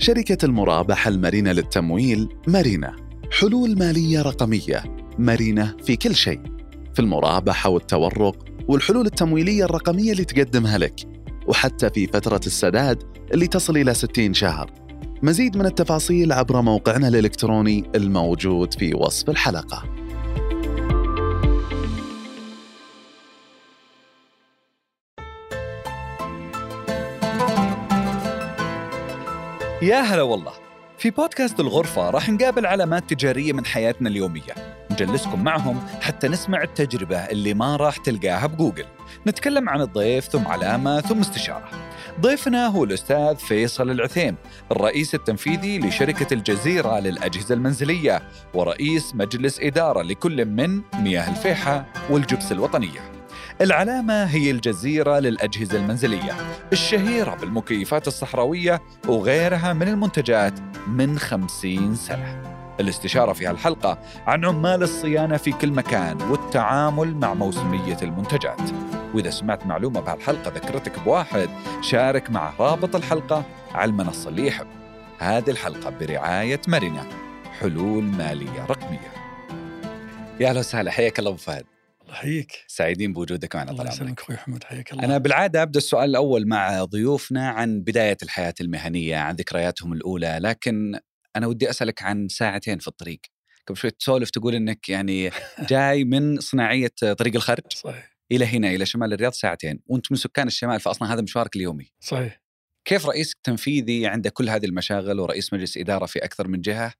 شركة المرابحة المرنة للتمويل مارينا. حلول مالية رقمية مرنة في كل شيء. في المرابحة والتورق والحلول التمويلية الرقمية اللي تقدمها لك وحتى في فترة السداد اللي تصل إلى 60 شهر. مزيد من التفاصيل عبر موقعنا الإلكتروني الموجود في وصف الحلقة. يا هلا والله. في بودكاست الغرفة راح نقابل علامات تجارية من حياتنا اليومية. نجلسكم معهم حتى نسمع التجربة اللي ما راح تلقاها بجوجل. نتكلم عن الضيف ثم علامة ثم استشارة. ضيفنا هو الأستاذ فيصل العثيم الرئيس التنفيذي لشركة الجزيرة للأجهزة المنزلية ورئيس مجلس إدارة لكل من مياه الفيحة والجبس الوطنية. العلامة هي الجزيرة للأجهزة المنزلية الشهيرة بالمكيفات الصحراوية وغيرها من المنتجات من خمسين سنة. الاستشارة في هالحلقة عن عمال الصيانة في كل مكان والتعامل مع موسمية المنتجات. وإذا سمعت معلومة بهالحلقة ذكرتك بواحد شارك مع رابط الحلقة على المنصة اللي يحب. هذه الحلقة برعاية مرنة حلول مالية رقمية. يا أهلا وسهلا حياك الله أبو فهد. يحييك سعيدين بوجودك معنا طال عمرك. يسلمك أخوي محمد حياك الله. أنا بالعادة أبدأ السؤال الأول مع ضيوفنا عن بداية الحياة المهنية عن ذكرياتهم الأولى لكن أنا ودي أسألك عن ساعتين في الطريق. قبل شوي تسولف تقول إنك يعني جاي من صناعية طريق الخرج صحيح. إلى هنا إلى شمال الرياض ساعتين وأنت من سكان الشمال فاصلا هذا مشوارك اليومي. صحيح. كيف رئيس تنفيذي عنده كل هذه المشاغل ورئيس مجلس إدارة في أكثر من جهة؟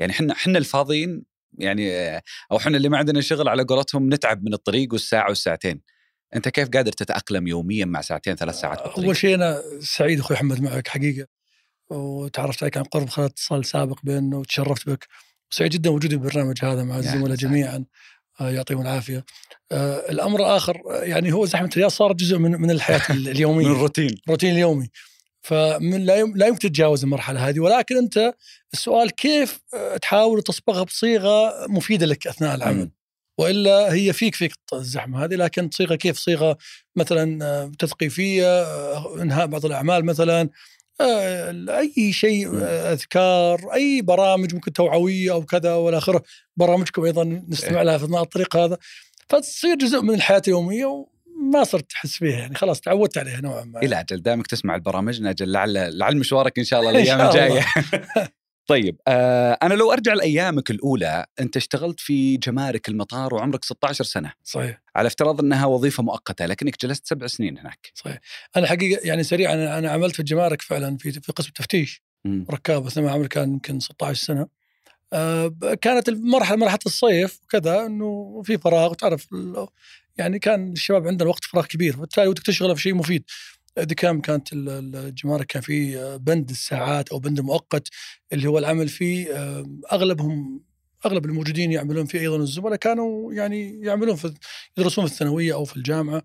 يعني إحنا إحنا الفاضيين يعني أو إحنا اللي ما عندنا شغل على قولتهم نتعب من الطريق والساعة والساعتين. أنت كيف قادر تتأقلم يوميا مع ساعتين ثلاث ساعات في الطريق أول شيء أنا سعيد أخوي محمد معك حقيقة. وتعرفت عليك عن قرب خلال اتصال سابق بيننا وتشرفت بك. وسعيد جدا وجودي بالبرنامج هذا مع يا الزملاء. جميعا. آه، يعطيهم العافية. آه، الأمر الآخر آه، يعني هو زحمة الرياض صارت جزء من من الحياة ال- اليومية. من الروتين. الروتين اليومي. فمن لا لا يمكن تتجاوز المرحلة هذه. ولكن أنت السؤال كيف آه، تحاول تصبغها بصيغة مفيدة لك أثناء العمل؟ مم. وإلا هي فيك فيك الزحمة هذه. لكن صيغه كيف؟ صيغة مثلا آه، تثقيفية آه، إنهاء بعض الأعمال مثلا أي شيء أذكار أي برامج ممكن توعوية أو كذا وإلى آخره. برامجكم أيضا نستمع لها في أثناء الطريق هذا. فتصير جزء من الحياة اليومية وما صرت تحس فيها يعني خلاص تعودت عليها نوعا ما. إلى أجل دامك تسمع البرامج أجل لعل لعل مشوارك إن شاء الله الأيام الجاية. طيب آه أنا لو أرجع لأيامك الأولى أنت اشتغلت في جمارك المطار وعمرك 16 سنة. صحيح. على افتراض إنها وظيفة مؤقتة لكنك جلست سبع سنين هناك. صحيح. أنا حقيقة يعني سريعا أنا أنا عملت في الجمارك فعلا في في قسم تفتيش. مم. ركاب أثناء عمري كان يمكن 16 سنة. آه، كانت المرحلة مرحلة الصيف وكذا إنه في فراغ تعرف ال- يعني كان الشباب عندنا وقت فراغ كبير وبالتالي ودك تشغله في شيء مفيد. كان كانت ال- ال- الجمارك كان في آه، بند الساعات أو بند المؤقت اللي هو العمل فيه آه، أغلبهم أغلب الموجودين يعملون فيه أيضا الزملاء كانوا يعني يعملون في يدرسون في الثانوية أو في الجامعة.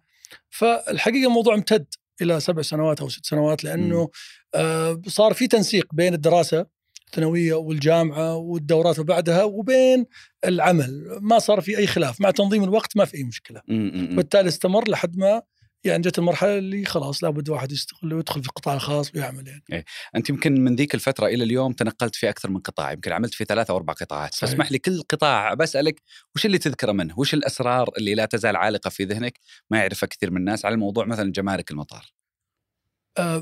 فالحقيقة الموضوع امتد إلى سبع سنوات أو ست سنوات لأنه آه، صار في تنسيق بين الدراسة الثانوية والجامعة والدورات وبعدها وبين العمل. ما صار في أي خلاف. مع تنظيم الوقت ما في أي مشكلة. وبالتالي استمر لحد ما يعني جت المرحلة اللي خلاص لابد واحد يستغل ويدخل في القطاع الخاص ويعمل يعني. أنت يمكن من ذيك الفترة إلى اليوم تنقلت في أكثر من قطاع. يمكن عملت في ثلاثة أو أربع قطاعات. صحيح. فاسمح لي كل قطاع بسألك وش اللي تذكره منه؟ وش الأسرار اللي لا تزال عالقة في ذهنك؟ ما يعرفها كثير من الناس على موضوع مثلا جمارك المطار.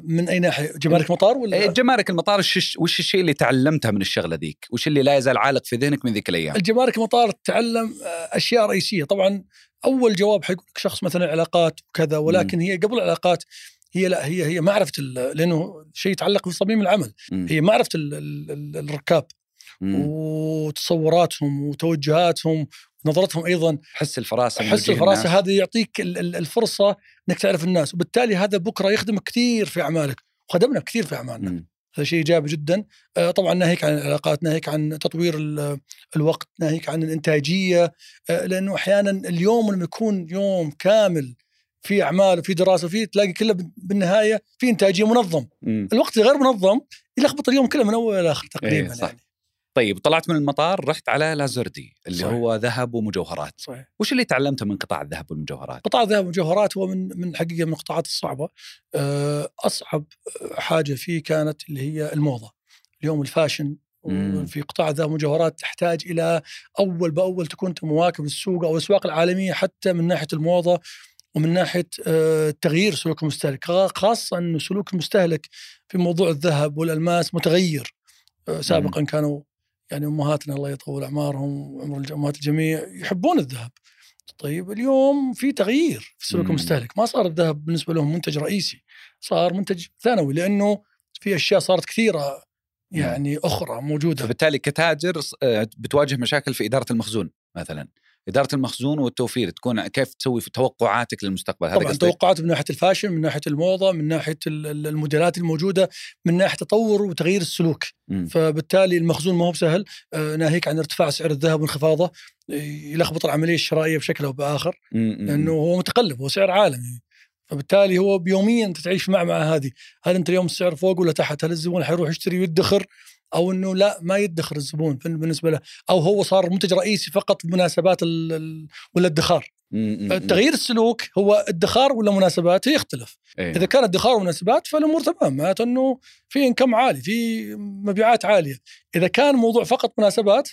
من أي ناحية؟ جمارك مطار إيه، ولا؟ جمارك المطار وش وش الشيء اللي تعلمته من الشغلة ذيك؟ وش اللي لا يزال عالق في ذهنك من ذيك الأيام؟ الجمارك مطار تعلم آه، أشياء رئيسية. طبعا أول جواب حيقول لك شخص مثلا علاقات وكذا ولكن هي قبل العلاقات هي لا هي هي معرفة لأنه شيء يتعلق بصميم العمل. مم. هي معرفة ال- ال- ال- الركاب مم. وتصوراتهم وتوجهاتهم نظرتهم أيضا حس الفراسة حس الفراسة. هذا يعطيك ال- ال- الفرصة إنك تعرف الناس وبالتالي هذا بكرة يخدمك كثير في أعمالك وخدمنا كثير في أعمالنا. هذا شيء إيجابي جدا آه، طبعا ناهيك عن العلاقات ناهيك عن تطوير ال- الوقت ناهيك عن الإنتاجية آه، لأنه أحيانا اليوم لما يكون يوم كامل في أعمال وفي دراسة وفي تلاقي كله بالنهاية في إنتاجية منظم مم. الوقت غير منظم يلخبط اليوم كله من أول إلى اخر تقريبا إيه، صح. يعني طيب طلعت من المطار رحت على لازردي اللي صحيح. هو ذهب ومجوهرات. صحيح. وش اللي تعلمته من قطاع الذهب والمجوهرات؟ قطاع الذهب والمجوهرات هو من من حقيقة من القطاعات الصعبة. آه، أصعب حاجة فيه كانت اللي هي الموضة. اليوم الفاشن مم. في قطاع الذهب والمجوهرات تحتاج إلى أول بأول تكون مواكب السوق أو الأسواق العالمية حتى من ناحية الموضة ومن ناحية آه، تغيير سلوك المستهلك خا- خاصة انه سلوك المستهلك في موضوع الذهب والألماس متغير. آه، سابقا كانوا يعني أمهاتنا الله يطول أعمارهم وعمر أمهات الجميع يحبون الذهب. طيب اليوم في تغيير في سلوك. المستهلك. ما صار الذهب بالنسبة لهم منتج رئيسي صار منتج ثانوي لأنه في أشياء صارت كثيرة يعني أخرى موجودة. فبالتالي كتاجر آه، بتواجه مشاكل في إدارة المخزون مثلا. إدارة المخزون والتوفير تكون كيف تسوي في توقعاتك للمستقبل هذا طبعا قصدك؟ توقعات من ناحية الفاشن من ناحية الموضة من ناحية ال- ال- الموديلات الموجودة من ناحية تطور وتغيير السلوك مم. فبالتالي المخزون ما هو بسهل آه، ناهيك عن ارتفاع سعر الذهب وانخفاضه آه، يلخبط العملية الشرائية بشكل أو بآخر. مم. لأنه هو متقلب هو سعر عالمي فبالتالي هو بيوميا انت تعيش مع مع هذه هل أنت اليوم السعر فوق ولا تحت هل الزبون حيروح يشتري ويدخر أو إنه لا ما يدخر الزبون بالنسبة له. أو هو صار منتج رئيسي فقط بمناسبات ولا الادخار. تغيير السلوك هو ادخار ولا مناسبات يختلف. إيه. إذا كان ادخار ومناسبات فالأمور تمام. معناته إنه في إنكم عالي في مبيعات عالية. إذا كان موضوع فقط مناسبات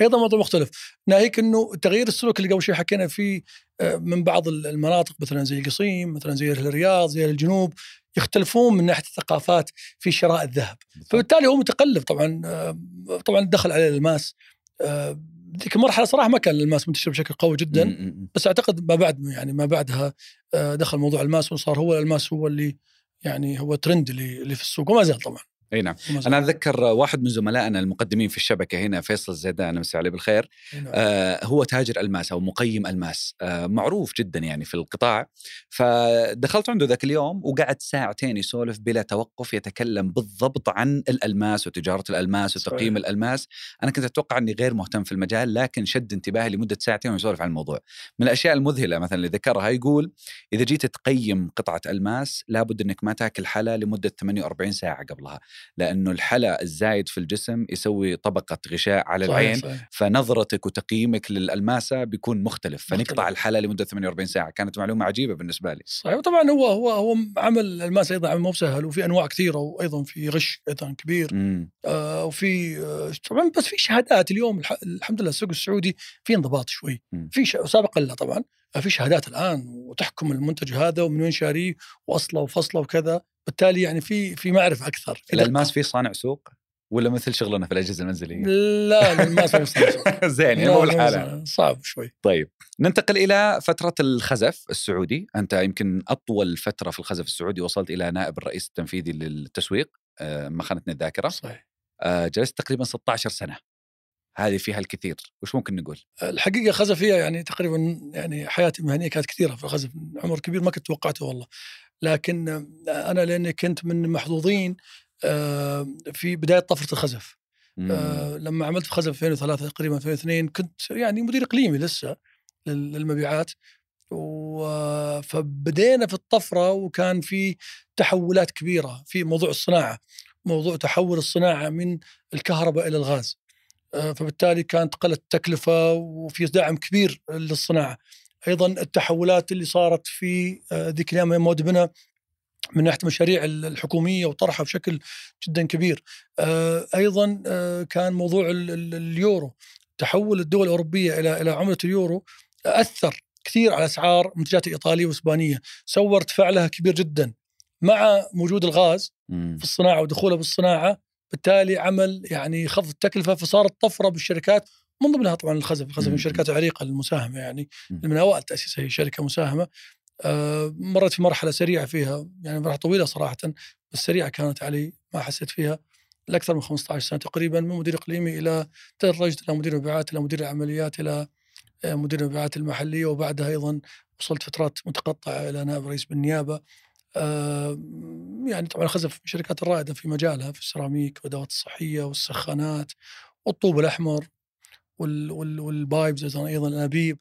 أيضا موضوع مختلف. ناهيك إنه تغيير السلوك اللي قبل شوي حكينا فيه آه، من بعض المناطق مثلا زي القصيم مثلا زي الرياض زي الجنوب يختلفون من ناحية الثقافات في شراء الذهب. فبالتالي هو متقلب طبعا آه، طبعا دخل عليه الالماس آه، ذيك المرحله صراحة ما كان الالماس منتشر بشكل قوي جدا. بس أعتقد ما بعد يعني ما بعدها دخل موضوع الماس وصار هو الالماس هو اللي يعني هو ترند اللي في السوق وما زال طبعا. إي نعم زال. أنا أتذكر واحد من زملائنا المقدمين في الشبكة هنا فيصل الزيدان مسي عليه بالخير نعم. آه هو تاجر ألماس أو مقيم ألماس آه معروف جدا يعني في القطاع فدخلت عنده ذاك اليوم وقعد ساعتين يسولف بلا توقف يتكلم بالضبط عن الألماس وتجارة الألماس صحيح. وتقييم الألماس أنا كنت أتوقع أني غير مهتم في المجال لكن شد انتباهي لمدة ساعتين ويسولف عن الموضوع من الأشياء المذهلة مثلا اللي ذكرها يقول إذا جيت تقيم قطعة ألماس لابد أنك ما تأكل حلا لمدة 48 ساعة قبلها لأنه الحلا الزايد في الجسم يسوي طبقة غشاء على صحيح، العين صحيح. فنظرتك وتقييمك للألماسة بيكون مختلف فنقطع مختلف. الحلا لمدة 48 ساعة كانت معلومة عجيبة بالنسبة لي صحيح وطبعا هو هو هو عمل الماس أيضا عمل مو بسهل وفي أنواع كثيرة وأيضا في غش أيضا كبير آه وفي آه طبعا بس في شهادات اليوم الح- الحمد لله السوق السعودي في انضباط شوي مم. في. سابقا لا طبعا في شهادات الآن وتحكم المنتج هذا ومن وين شاريه وأصله وفصله وكذا. بالتالي يعني في في معرفة أكثر. في الالماس. فيه صانع سوق ولا مثل شغلنا في الأجهزة المنزلية؟ لا الالماس ما يصنع زين يعني مو يصنع. صعب شوي. طيب ننتقل إلى فترة الخزف السعودي. أنت يمكن أطول فترة في الخزف السعودي وصلت إلى نائب الرئيس التنفيذي للتسويق آه، ما خانتني الذاكرة. صحيح. آه، جلست تقريبا 16 سنة. هذه فيها الكثير وش ممكن نقول؟ الحقيقة خزف فيها يعني تقريبا يعني حياتي المهنية كانت كثيرة في الخزف عمر كبير ما كنت توقعته والله. لكن أنا لأني كنت من المحظوظين آه، في بداية طفرة الخزف. آه، لما عملت في خزف 2003 تقريبا 2002 كنت يعني مدير إقليمي لسه لل- للمبيعات. فبدينا في الطفرة وكان في تحولات كبيرة في موضوع الصناعة. موضوع تحول الصناعة من الكهرباء إلى الغاز. فبالتالي كانت قلت التكلفه وفي دعم كبير للصناعة أيضا التحولات اللي صارت في آه، ذيك الأيام بنا من ناحية المشاريع الحكومية وطرحها بشكل جدا كبير. آه، أيضا آه، كان موضوع ال- ال- اليورو تحول الدول الأوروبية إلى إلى عملة اليورو أثر كثير على أسعار المنتجات الايطاليه والاسبانيه، سوى ارتفاع لها كبير جدا مع وجود الغاز. في الصناعة ودخوله بالصناعة بالتالي عمل يعني خفض التكلفة فصارت طفرة بالشركات من ضمنها طبعا الخزف، الخزف من. الشركات العريقه المساهمة يعني. من أوائل تاسيسها هي شركة مساهمة آه، مرت في مرحلة سريعة فيها يعني مرحلة طويلة صراحة بس سريعة كانت علي ما حسيت فيها لأكثر من 15 سنة تقريبا من مدير إقليمي إلى تدرجت إلى مدير مبيعات إلى مدير العمليات إلى آه، مدير المبيعات المحلية وبعدها أيضا وصلت فترات متقطعة إلى نائب رئيس بالنيابة يعني طبعا خزف من الشركات الرائدة في مجالها في السيراميك والأدوات الصحية والسخانات والطوب الأحمر وال وال والبايبز أيضا الأنابيب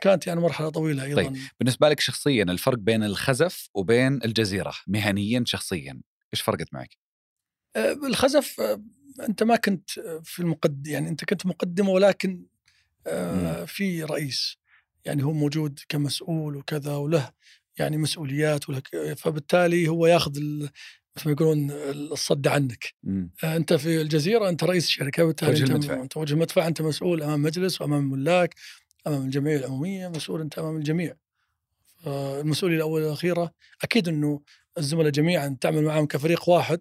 كانت يعني مرحلة طويلة أيضا طيب. بالنسبة لك شخصيا الفرق بين الخزف وبين الجزيرة مهنيا شخصيا إيش فرقت معك؟ آه الخزف آه أنت ما كنت في المقدم يعني أنت كنت مقدمة ولكن آه في رئيس يعني هو موجود كمسؤول وكذا وله يعني مسؤوليات وله ك- فبالتالي هو ياخذ مثل ما يقولون الصد عنك مم. آه، أنت في الجزيرة أنت رئيس الشركة وبالتالي وجه أنت المدفع. انت وجه المدفع أنت مسؤول أمام مجلس وأمام الملاك أمام الجمعية العمومية مسؤول أنت أمام الجميع المسؤوليه الاولى والأخيرة أكيد إنه الزملاء جميعا تعمل معهم كفريق واحد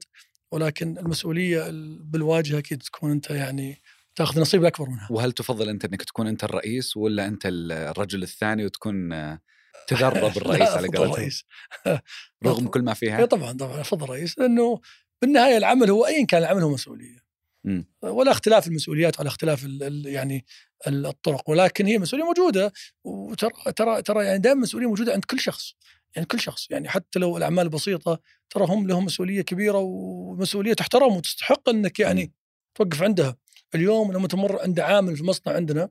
ولكن المسؤولية ال- بالواجهة أكيد تكون أنت يعني تأخذ نصيب الاكبر منها وهل تفضل أنت إنك تكون أنت الرئيس ولا أنت الرجل الثاني وتكون تغرب الرئيس على قولتهم. رغم كل ما فيها طبعا طبعا أفضل رئيس. لأنه بالنهاية العمل هو ايا كان العمل هو مسؤولية. ولا اختلاف المسؤوليات ولا اختلاف ال ال يعني ال- الطرق. ولكن هي مسؤولية موجودة. وترى ترى ترى يعني دائما مسؤولية موجودة عند كل شخص. يعني كل شخص. يعني حتى لو الأعمال بسيطة ترى هم لهم مسؤولية كبيرة ومسؤولية تحترم وتستحق إنك يعني توقف عندها. اليوم لما تمر عند عامل في مصنع عندنا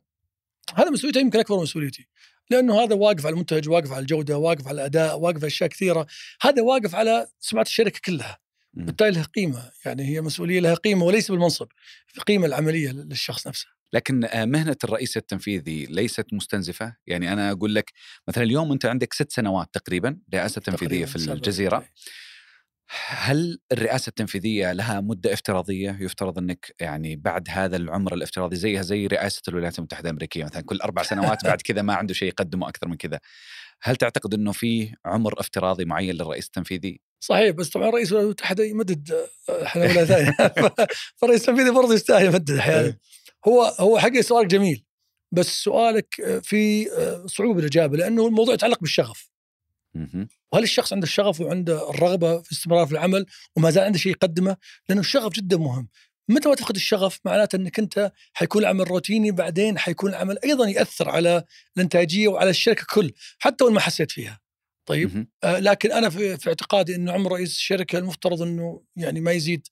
هذا مسؤوليته يمكن أكبر من مسؤوليتي. لأنه هذا واقف على المنتج واقف على الجودة واقف على الأداء واقف على أشياء كثيرة. هذا واقف على سمعة الشركة كلها. بالتالي لها قيمة. يعني هي مسؤولية لها قيمة وليس بالمنصب. في قيمة العملية للشخص نفسه. لكن آه، مهنة الرئيس التنفيذي ليست مستنزفة؟ يعني أنا أقول لك مثلا اليوم أنت عندك ست سنوات تقريبا رئاسة تنفيذية تقريباً في سبع. هل الرئاسة التنفيذية لها مدة افتراضية؟ يفترض أنك يعني بعد هذا العمر الافتراضي زيها زي رئاسة الولايات المتحدة الأمريكية مثلا كل أربع سنوات بعد كذا ما عنده شيء يقدمه أكثر من كذا. هل تعتقد أنه في عمر افتراضي معين للرئيس التنفيذي؟ صحيح بس طبعا رئيس الولايات المتحدة يمدد إحنا ولا ثاني. فالرئيس التنفيذي برضه يستاهل يمدد أحيانا. هو هو حقيقه سؤالك جميل بس سؤالك آه، في آه، صعوبة بالاجابه لأنه الموضوع يتعلق بالشغف. وهل الشخص عنده الشغف وعنده الرغبة في الاستمرار في العمل وما زال عنده شيء يقدمه؟ لأنه الشغف جدا مهم. متى ما تفقد الشغف معناته أنك أنت حيكون العمل روتيني بعدين حيكون العمل أيضا يأثر على الإنتاجية وعلى الشركة كل حتى وإن ما حسيت فيها. طيب. آه لكن أنا في, في اعتقادي إنه عمر رئيس الشركة المفترض إنه يعني ما يزيد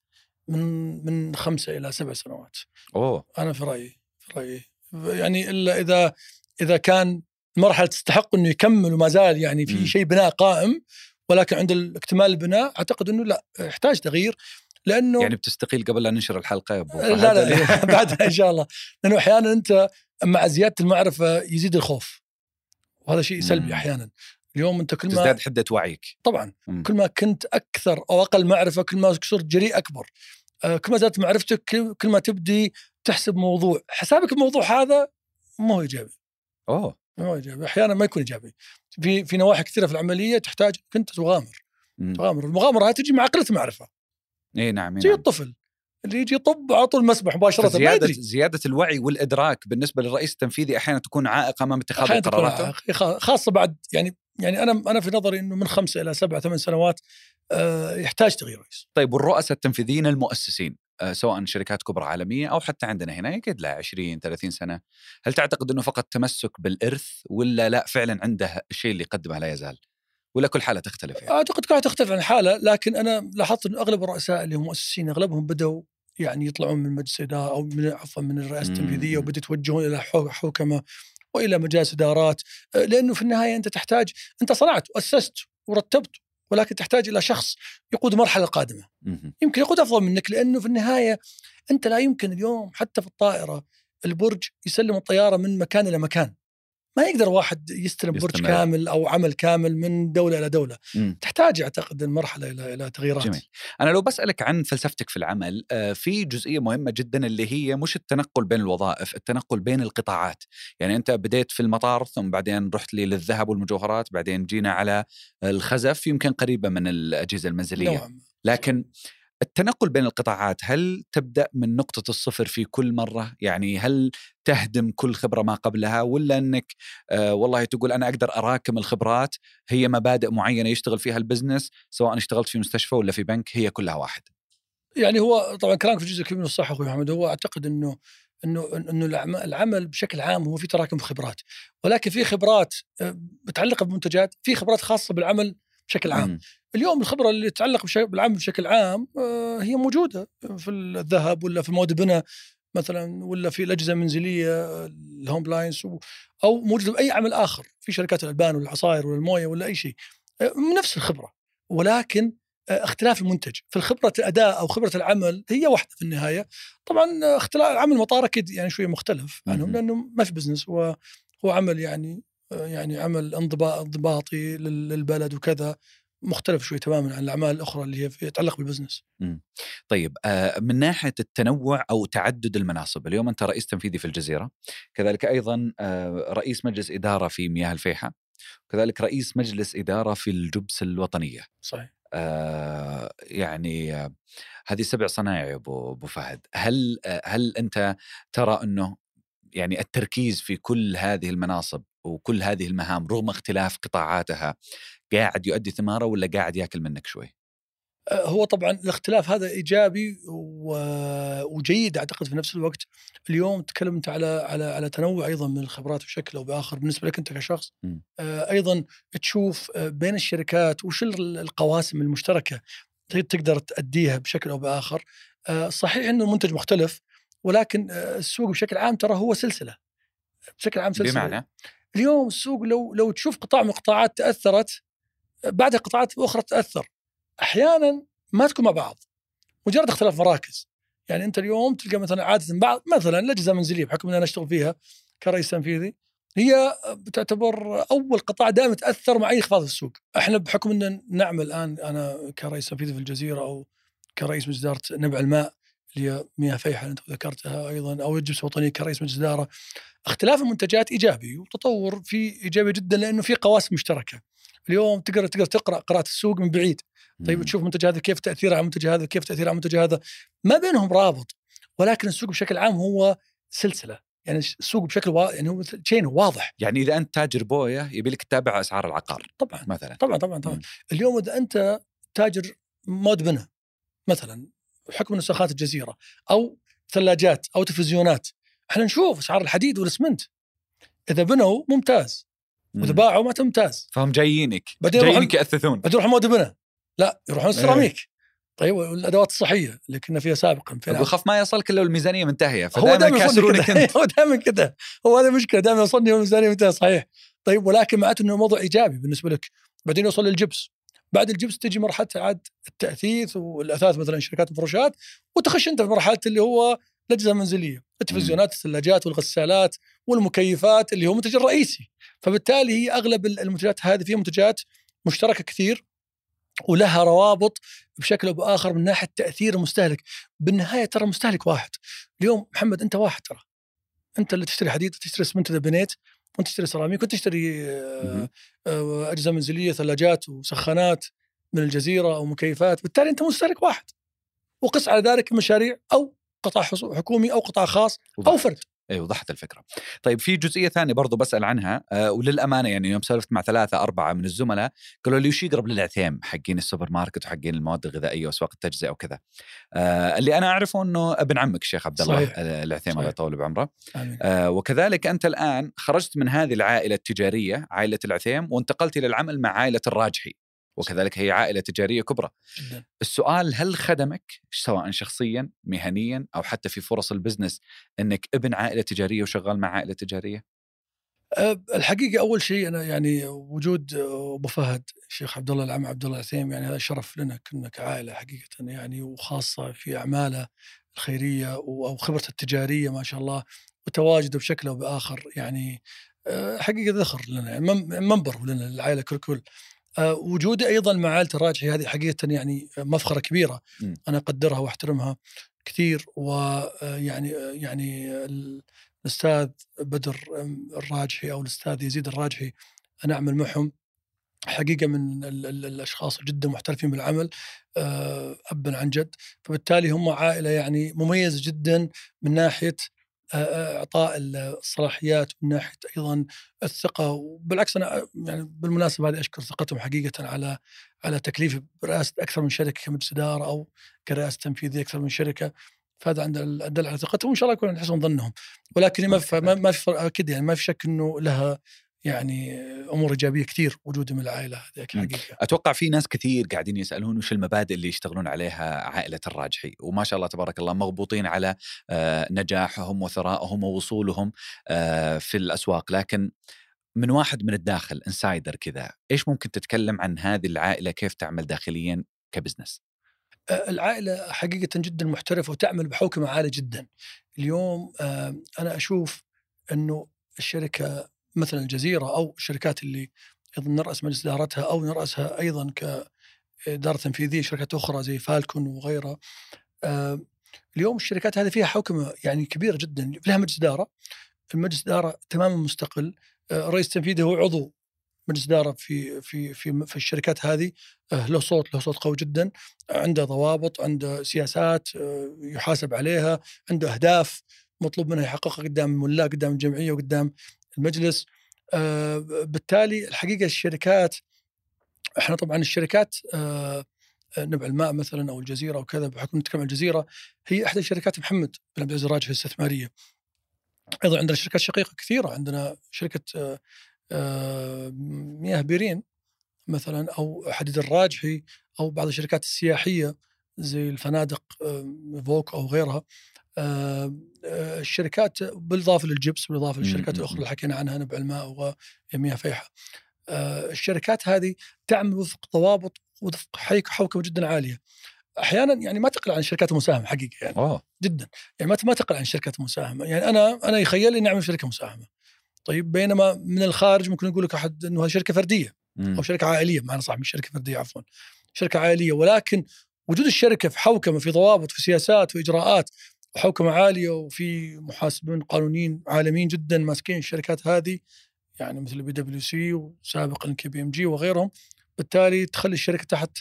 من من خمسة إلى سبع سنوات. أوه. أنا في رأيي في رأيي. يعني إلا إذا إذا كان المرحله تستحق إنه يكمل وما زال يعني. في شيء بناء قائم ولكن عند الاكتمال البناء أعتقد إنه لا يحتاج تغيير لأنه يعني بتستقيل قبل لا ننشر الحلقة يا أبو لا فهد؟ لا بعدها إن شاء الله لأنه أحيانا أنت مع زيادة المعرفة يزيد الخوف وهذا شيء. سلبي أحيانا اليوم أنت كل ما تزداد حدة وعيك طبعا مم. كل ما كنت أكثر أو أقل معرفة كل ما صرت جريء أكبر آه، كل ما زادت معرفتك كل- ما تبدي تحسب موضوع حسابك الموضوع هذا ما هو إيجابي ايجابي أحيانا ما يكون إيجابي. في في نواحي كثيرة في العملية تحتاج أنت تغامر. مم. تغامر. المغامرة هذه تجي مع قلة معرفة. إيه نعم زي نعم. الطفل. اللي يجي يطب على طول المسبح مباشرة ما زيادة يدري. زيادة الوعي والإدراك بالنسبة للرئيس التنفيذي أحيانا تكون عائق أمام اتخاذ. خا- خاصة بعد يعني يعني أنا أنا في نظري إنه من خمسه إلى سبعه ثمان سنوات آه، يحتاج تغيير رئيس. طيب والرؤساء التنفيذيين المؤسسين؟ سواء شركات كبرى عالمية أو حتى عندنا هنا يقعد له 20 30 سنة. هل تعتقد إنه فقط تمسك بالإرث ولا لا فعلا عنده الشيء اللي يقدمه لا يزال؟ ولا كل حالة تختلف يعني؟ أعتقد كلها تختلف عن الحاله لكن أنا لاحظت إنه أغلب الرؤساء اللي هم مؤسسين أغلبهم بدوا يعني يطلعون من مجلس إدارة أو من عفوا من الرئاسة. التنفيذية وبدوا يتوجهون إلى حو- حوكمة وإلى مجالس إدارات. آه، لأنه في النهاية أنت تحتاج أنت صنعت واسست ورتبت ولكن تحتاج إلى شخص يقود المرحله القادمه. يمكن يقود أفضل منك لأنه في النهاية أنت لا يمكن اليوم حتى في الطائرة البرج يسلم الطيارة من مكان إلى مكان ما يقدر واحد يستلم برج. كامل أو عمل كامل من دولة إلى دولة مم. تحتاج أعتقد المرحلة إلى إلى تغييرات جميل. أنا لو بسألك عن فلسفتك في العمل آه، في جزئية مهمة جدا اللي هي مش التنقل بين الوظائف التنقل بين القطاعات يعني أنت بديت في المطار ثم بعدين رحت لي للذهب والمجوهرات بعدين جينا على الخزف يمكن قريبة من الأجهزة المنزلية نوعا ما. لكن التنقل بين القطاعات هل تبدأ من نقطة الصفر في كل مرة؟ يعني هل تهدم كل خبرة ما قبلها؟ ولا إنك آه والله تقول أنا أقدر أراكم الخبرات هي مبادئ معينة يشتغل فيها البزنس سواء اشتغلت في مستشفى ولا في بنك هي كلها واحد. يعني هو طبعا كلامك في جزء كبير من الصح أخوي محمد هو أعتقد إنه إنه إنه العم- العمل بشكل عام هو في تراكم خبرات. ولكن في خبرات آه، متعلقة بمنتجات في خبرات خاصة بالعمل بشكل عام. اليوم الخبرة اللي تتعلق بالعمل بشكل عام آه، هي موجودة في الذهب ولا في مواد البناء مثلا ولا في الأجهزة المنزلية الهوم لاينز أو موجودة بأي عمل آخر في شركات الألبان والعصائر والموية ولا أي شيء آه، من نفس الخبرة ولكن آه، اختلاف المنتج في خبره الأداء أو خبرة العمل هي واحدة في النهاية طبعا آه، اختلاف عمل المطار أكيد يعني شوية مختلف عنهم. لأنه ما في business هو هو عمل يعني آه، يعني عمل انضباط انضباطي لل- للبلد وكذا مختلف شوي تماما عن الأعمال الأخرى اللي هي تتعلق بال business. طيب آه، من ناحية التنوع أو تعدد المناصب، اليوم أنت رئيس تنفيذي في الجزيرة، كذلك أيضا آه، رئيس مجلس إدارة في مياه الفيحة، وكذلك رئيس مجلس إدارة في الجبس الوطنية. صحيح. آه يعني هذه سبع صنايع يا ابو أبو فهد، هل هل أنت ترى أنه يعني التركيز في كل هذه المناصب وكل هذه المهام رغم اختلاف قطاعاتها قاعد يؤدي ثماره ولا قاعد ياكل منك شوي؟ أه، هو طبعا الاختلاف هذا إيجابي وجيد أعتقد في نفس الوقت اليوم تكلمت على على على تنوع أيضا من الخبرات بشكل أو بآخر بالنسبة لك أنت كشخص. أه، أيضا تشوف أه، بين الشركات وش القواسم المشتركة تقدر تأديها بشكل أو بآخر صحيح إنه المنتج مختلف ولكن السوق بشكل عام ترى هو سلسلة. بشكل عام سلسلة. بمعنى؟ اليوم السوق لو لو تشوف قطاع من القطاعات تاثرت بعدها قطاعات أخرى تأثر. أحيانا ما تكون مع بعض. مجرد اختلاف مراكز. يعني أنت اليوم تلقى مثلا عادة بعض مثلا الأجهزة المنزلية بحكم إن أنا أشتغل فيها كرئيس تنفيذي هي بتعتبر أول قطاع دائما تأثر مع أي انخفاض في السوق، إحنا بحكم إن نعمل الآن أنا كرئيس تنفيذي في الجزيرة أو كرئيس مجلس اداره نبع الماء اللي هي مياه فيحة أنت ذكرتها أيضا أو الجبس الوطني كرئيس مجلس إدارة. اختلاف المنتجات إيجابي وتطور في إيجابي جدا لأنه في قواسم مشتركة. اليوم تقدر تقدر تقرأ قراءة السوق من بعيد. طيب تشوف منتج هذا كيف تأثيره على المنتج هذا كيف تأثيره على المنتج هذا. ما بينهم رابط ولكن السوق بشكل عام هو سلسلة. يعني السوق بشكل وا... يعني هو تشين واضح. يعني إذا أنت تاجر بوية يبي لك تتابع أسعار العقار طبعا. مثلا. طبعا طبعا طبعا. مم. اليوم إذا أنت تاجر مود بناء مثلا بحكم سخانات الجزيرة أو ثلاجات أو تلفزيونات. إحنا نشوف اسعار الحديد والإسمنت. إذا بنوا ممتاز. وإذا باعوا ما ممتاز فهم جايينك. جايينك يأثثون. بعدين يروحون مود بناء لا يروحون السيراميك إيه. طيب والأدوات الصحية اللي كنا فيها سابقا في ما يصلك إلا والميزانية منتهية فدائما يكسرونك أنت. هو دائما كذا. هو هذا المشكلة دائما يوصلني والميزانية منتهية صحيح. طيب ولكن معناته إنه موضوع إيجابي بالنسبة لك. بعدين يوصل للجبس. بعد الجبس تجي مرحلة عاد التأثيث والأثاث مثلا شركات المفروشات وتخش أنت في مرحلة اللي هو الأجهزة المنزلية التلفزيونات الثلاجات والغسالات والمكيفات اللي هو المنتج الرئيسي. فبالتالي هي أغلب المنتجات هذه فيها منتجات مشتركة كثير ولها روابط بشكل أو بآخر من ناحية تأثير المستهلك بالنهاية ترى المستهلك واحد. اليوم محمد أنت واحد ترى. أنت اللي تشتري حديد تشتري اسمنت إذا بنيت وانت تشتري سيراميك وانت تشتري آه، آه، أجهزة منزلية ثلاجات وسخانات من الجزيرة أو مكيفات بالتالي أنت مستهلك واحد. وقس على ذلك مشاريع أو قطاع حكومي أو قطاع خاص أو فرد. وضحت الفكرة. طيب في جزئية ثانية برضو بسأل عنها آه وللأمانة يعني يوم سولفت مع ثلاثة أربعة من الزملاء قالوا لي وش يقرب للعثيم حقين السوبر ماركت وحقين المواد الغذائية واسواق التجزئة وكذا. آه اللي أنا أعرفه إنه ابن عمك الشيخ عبد الله آه، العثيم الله يطول بعمره. آه وكذلك أنت الآن خرجت من هذه العائلة التجارية عائلة العثيم وانتقلت إلى العمل مع عائلة الراجحي. وكذلك هي عائلة تجارية كبرى. جدا. السؤال هل خدمك سواء شخصيا مهنيا أو حتى في فرص البزنس إنك ابن عائلة تجارية وشغال مع عائلة تجارية؟ أه، الحقيقة أول شيء أنا يعني وجود أبو فهد الشيخ عبد الله العم عبد الله العثيم يعني هذا شرف لنا كنا كعائلة حقيقة يعني وخاصة في أعماله الخيرية أو خبرته التجارية ما شاء الله وتواجده بشكل أو بآخر يعني أه، حقيقة ذخر لنا يعني منبر لنا العائله كل آه، وجودي أيضا مع عائله الراجحي هذه حقيقه يعني مفخرة كبيرة م. أنا أقدرها وأحترمها كثير ويعني آه، يعني الأستاذ بدر الراجحي أو الأستاذ يزيد الراجحي أنا أعمل معهم حقيقة من الأشخاص جدا محترفين بالعمل آه، ابا عن جد فبالتالي هم عائلة يعني مميزة جدا من ناحية إعطاء الصلاحيات من ناحية أيضا الثقة وبالعكس أنا يعني بالمناسبة هذه أشكر ثقتهم حقيقه على على تكليفي برئاسة أكثر من شركة كمجلس اداره أو كرئاسة تنفيذية أكثر من شركة. فهذا عند دل على ثقتهم وإن شاء الله يكون حسن ظنهم. ولكن ما في ما في أكيد يعني ما في شك إنه لها يعني أمور إيجابية كثير وجودي من العائله هذه حقيقة. أتوقع في ناس كثير قاعدين يسألون وش المبادئ اللي يشتغلون عليها عائلة الراجحي وما شاء الله تبارك الله مغبوطين على آه، نجاحهم وثرائهم ووصولهم آه، في الأسواق لكن من واحد من الداخل انسايدر كذا إيش ممكن تتكلم عن هذه العائلة كيف تعمل داخليا كبزنس؟ آه، العائلة حقيقة جدا محترفة وتعمل بحوكمه عاليه جدا. اليوم أنا أشوف إنه الشركة مثلا الجزيرة أو الشركات اللي أيضا نرأس مجلس إدارتها أو نرأسها أيضا ك إدارة تنفيذية شركات أخرى زي فالكون وغيرها. آه، اليوم الشركات هذه فيها حوكمه يعني كبيره جدا. لها مجلس إدارة. المجلس إدارة تماما مستقل. آه، الرئيس التنفيذي هو عضو مجلس إدارة في في في في الشركات هذه. آه، له صوت له صوت قوي جدا. عنده ضوابط عنده سياسات آه، يحاسب عليها عنده أهداف مطلوب منه يحققها قدام الملاك قدام الجمعية وقدام المجلس آه، بالتالي الحقيقة الشركات إحنا طبعا الشركات نبع الماء مثلا أو الجزيرة أو كذا بحكم نتكلم عن الجزيرة هي إحدى شركات محمد بن عبد العزيز الراجحي الاستثمارية. أيضا عندنا شركات شقيقة كثيرة عندنا شركة مياه بيرين مثلا أو حديد الراجحي أو بعض الشركات السياحية زي الفنادق فوك أو غيرها الشركات بالإضافة للجبس بالإضافة للشركات الأخرى اللي حكينا عنها نبع الماء ومياه فيحة الشركات هذه تعمل وفق ضوابط وفق حوكمة جدا عالية. أحيانا يعني ما تقل عن الشركات المساهمه حقيقة يعني. أوه. جدا. يعني ما ما تقل عن الشركات المساهمه يعني أنا أنا يخيل لي نعمل شركة مساهمة. طيب بينما من الخارج ممكن يقول لك أحد إنه شركة فردية مم. أو شركة عائلية. معنى صح مش شركة فردية عفوا. شركة عائلية. ولكن وجود الشركة في حوكمة في ضوابط في سياسات واجراءات وحوكمه عاليه وفي محاسبين قانونيين عالميين جدا ماسكين الشركات هذه يعني مثل بي دبليو سي وسابقا KPMG وغيرهم. بالتالي تخلي الشركة تحت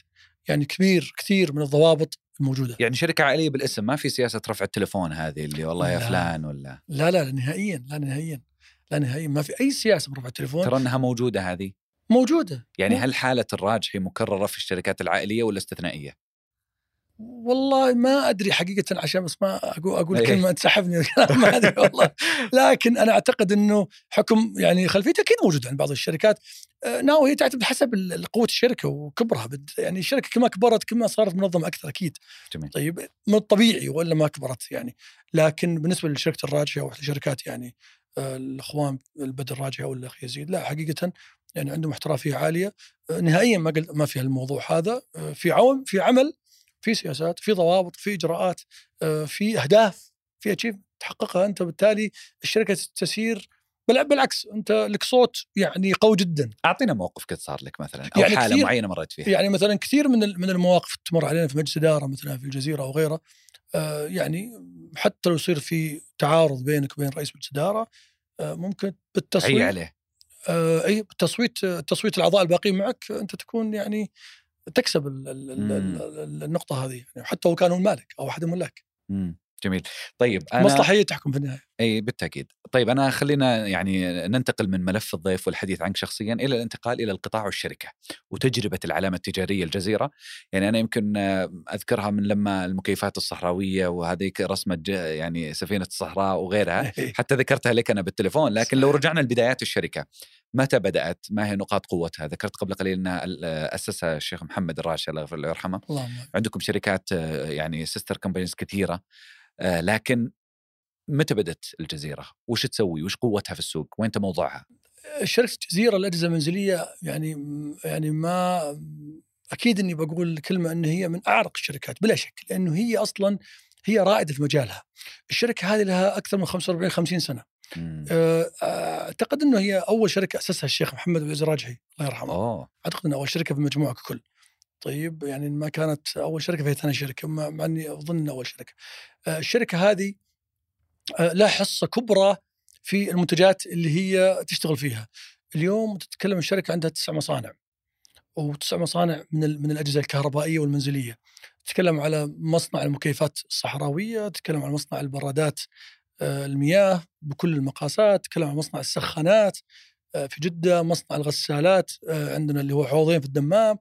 يعني كبير كثير من الضوابط الموجودة. يعني شركة عائلية بالاسم ما في سياسة رفع التليفون هذه اللي والله يا فلان ولا؟ لا لا نهائيا لا نهائيا لا نهائيا. ما في أي سياسة برفع التليفون. ترى أنها موجودة هذه؟ موجودة. يعني هل حالة الراجحي مكررة في الشركات العائلية ولا استثنائية؟ والله ما أدري حقيقة عشان بس ما أقول أقول إيه. كلمة تسحبني ما أدري والله. لكن أنا أعتقد إنه حكم يعني خلفيته أكيد موجود عند بعض الشركات. آه، ناو هي تعتمد حسب قوة الشركة وكبرها. يعني الشركة كما كبرت كما صارت منظمة أكثر أكيد. جميل. طيب من الطبيعي ولا ما كبرت يعني. لكن بالنسبة لشركة الراجحة أو الشركات يعني آه، الأخوان البدر الراجحي أو الأخ يزيد لا حقيقة يعني عندهم احترافية عالية. آه، نهائيا ما قلت ما في الموضوع هذا. في عون في عمل في سياسات في ضوابط في إجراءات آه، في أهداف في اتشيف تحققها أنت بالتالي الشركة تسير. بالعكس أنت لك صوت يعني قوي جدا. أعطينا موقف قد صار لك مثلا أو يعني حالة معينة مريت فيها. يعني مثلا كثير من من المواقف تمر علينا في مجلس إدارة مثلا في الجزيرة أو غيره آه يعني حتى لو يصير في تعارض بينك وبين رئيس مجلس إدارة آه ممكن بالتصويت عليه. آه أي بالتصويت تصويت الأعضاء الباقيين معك أنت تكون يعني تكسب النقطة هذه يعني حتى لو كانوا المالك أو أحد الملاك. جميل. طيب أنا المصلحه هي تحكم في النهاية. إي بالتأكيد طيب أنا خلينا يعني ننتقل من ملف الضيف والحديث عنك شخصيا إلى الانتقال إلى القطاع والشركة وتجربة العلامة التجارية الجزيرة يعني أنا يمكن أذكرها من لما المكيفات الصحراوية وهذيك رسمة يعني سفينة الصحراء وغيرها حتى ذكرتها لك أنا بالتليفون لكن لو رجعنا لبدايات الشركة متى بدأت؟ ما هي نقاط قوتها؟ ذكرت قبل قليل أنها أسسها الشيخ محمد الراشد الله يرحمه. عندكم شركات يعني sister companies كثيرة آه، لكن متى بدأت الجزيرة؟ وش تسوي؟ وش قوتها في السوق؟ وين موضوعها؟ شركة الجزيره الأجهزة المنزلية يعني يعني ما أكيد إني بقول كلمه إن هي من أعرق الشركات بلا شك لأنه هي أصلا هي رائدة في مجالها. الشركة هذه لها أكثر من 45 50 سنة. آه، أعتقد إنه هي أول شركة أسسها الشيخ محمد بن الراجحي الله يرحمه. أوه. أعتقد إنه أول شركة في المجموعة ككل. طيب يعني ما كانت أول شركة فهي ثاني شركة مع إني أظن أول شركة. آه، الشركة هذه آه، لها حصة كبرى في المنتجات اللي هي تشتغل فيها. اليوم تتكلم الشركة عندها تسع مصانع. وتسع مصانع من من الأجهزة الكهربائية والمنزلية. تتكلم على مصنع المكيفات الصحراوية، تتكلم على مصنع البرادات آه، المياه بكل المقاسات، تتكلم عن مصنع السخانات في جدة، مصنع الغسالات عندنا اللي هو حوضين في الدمام،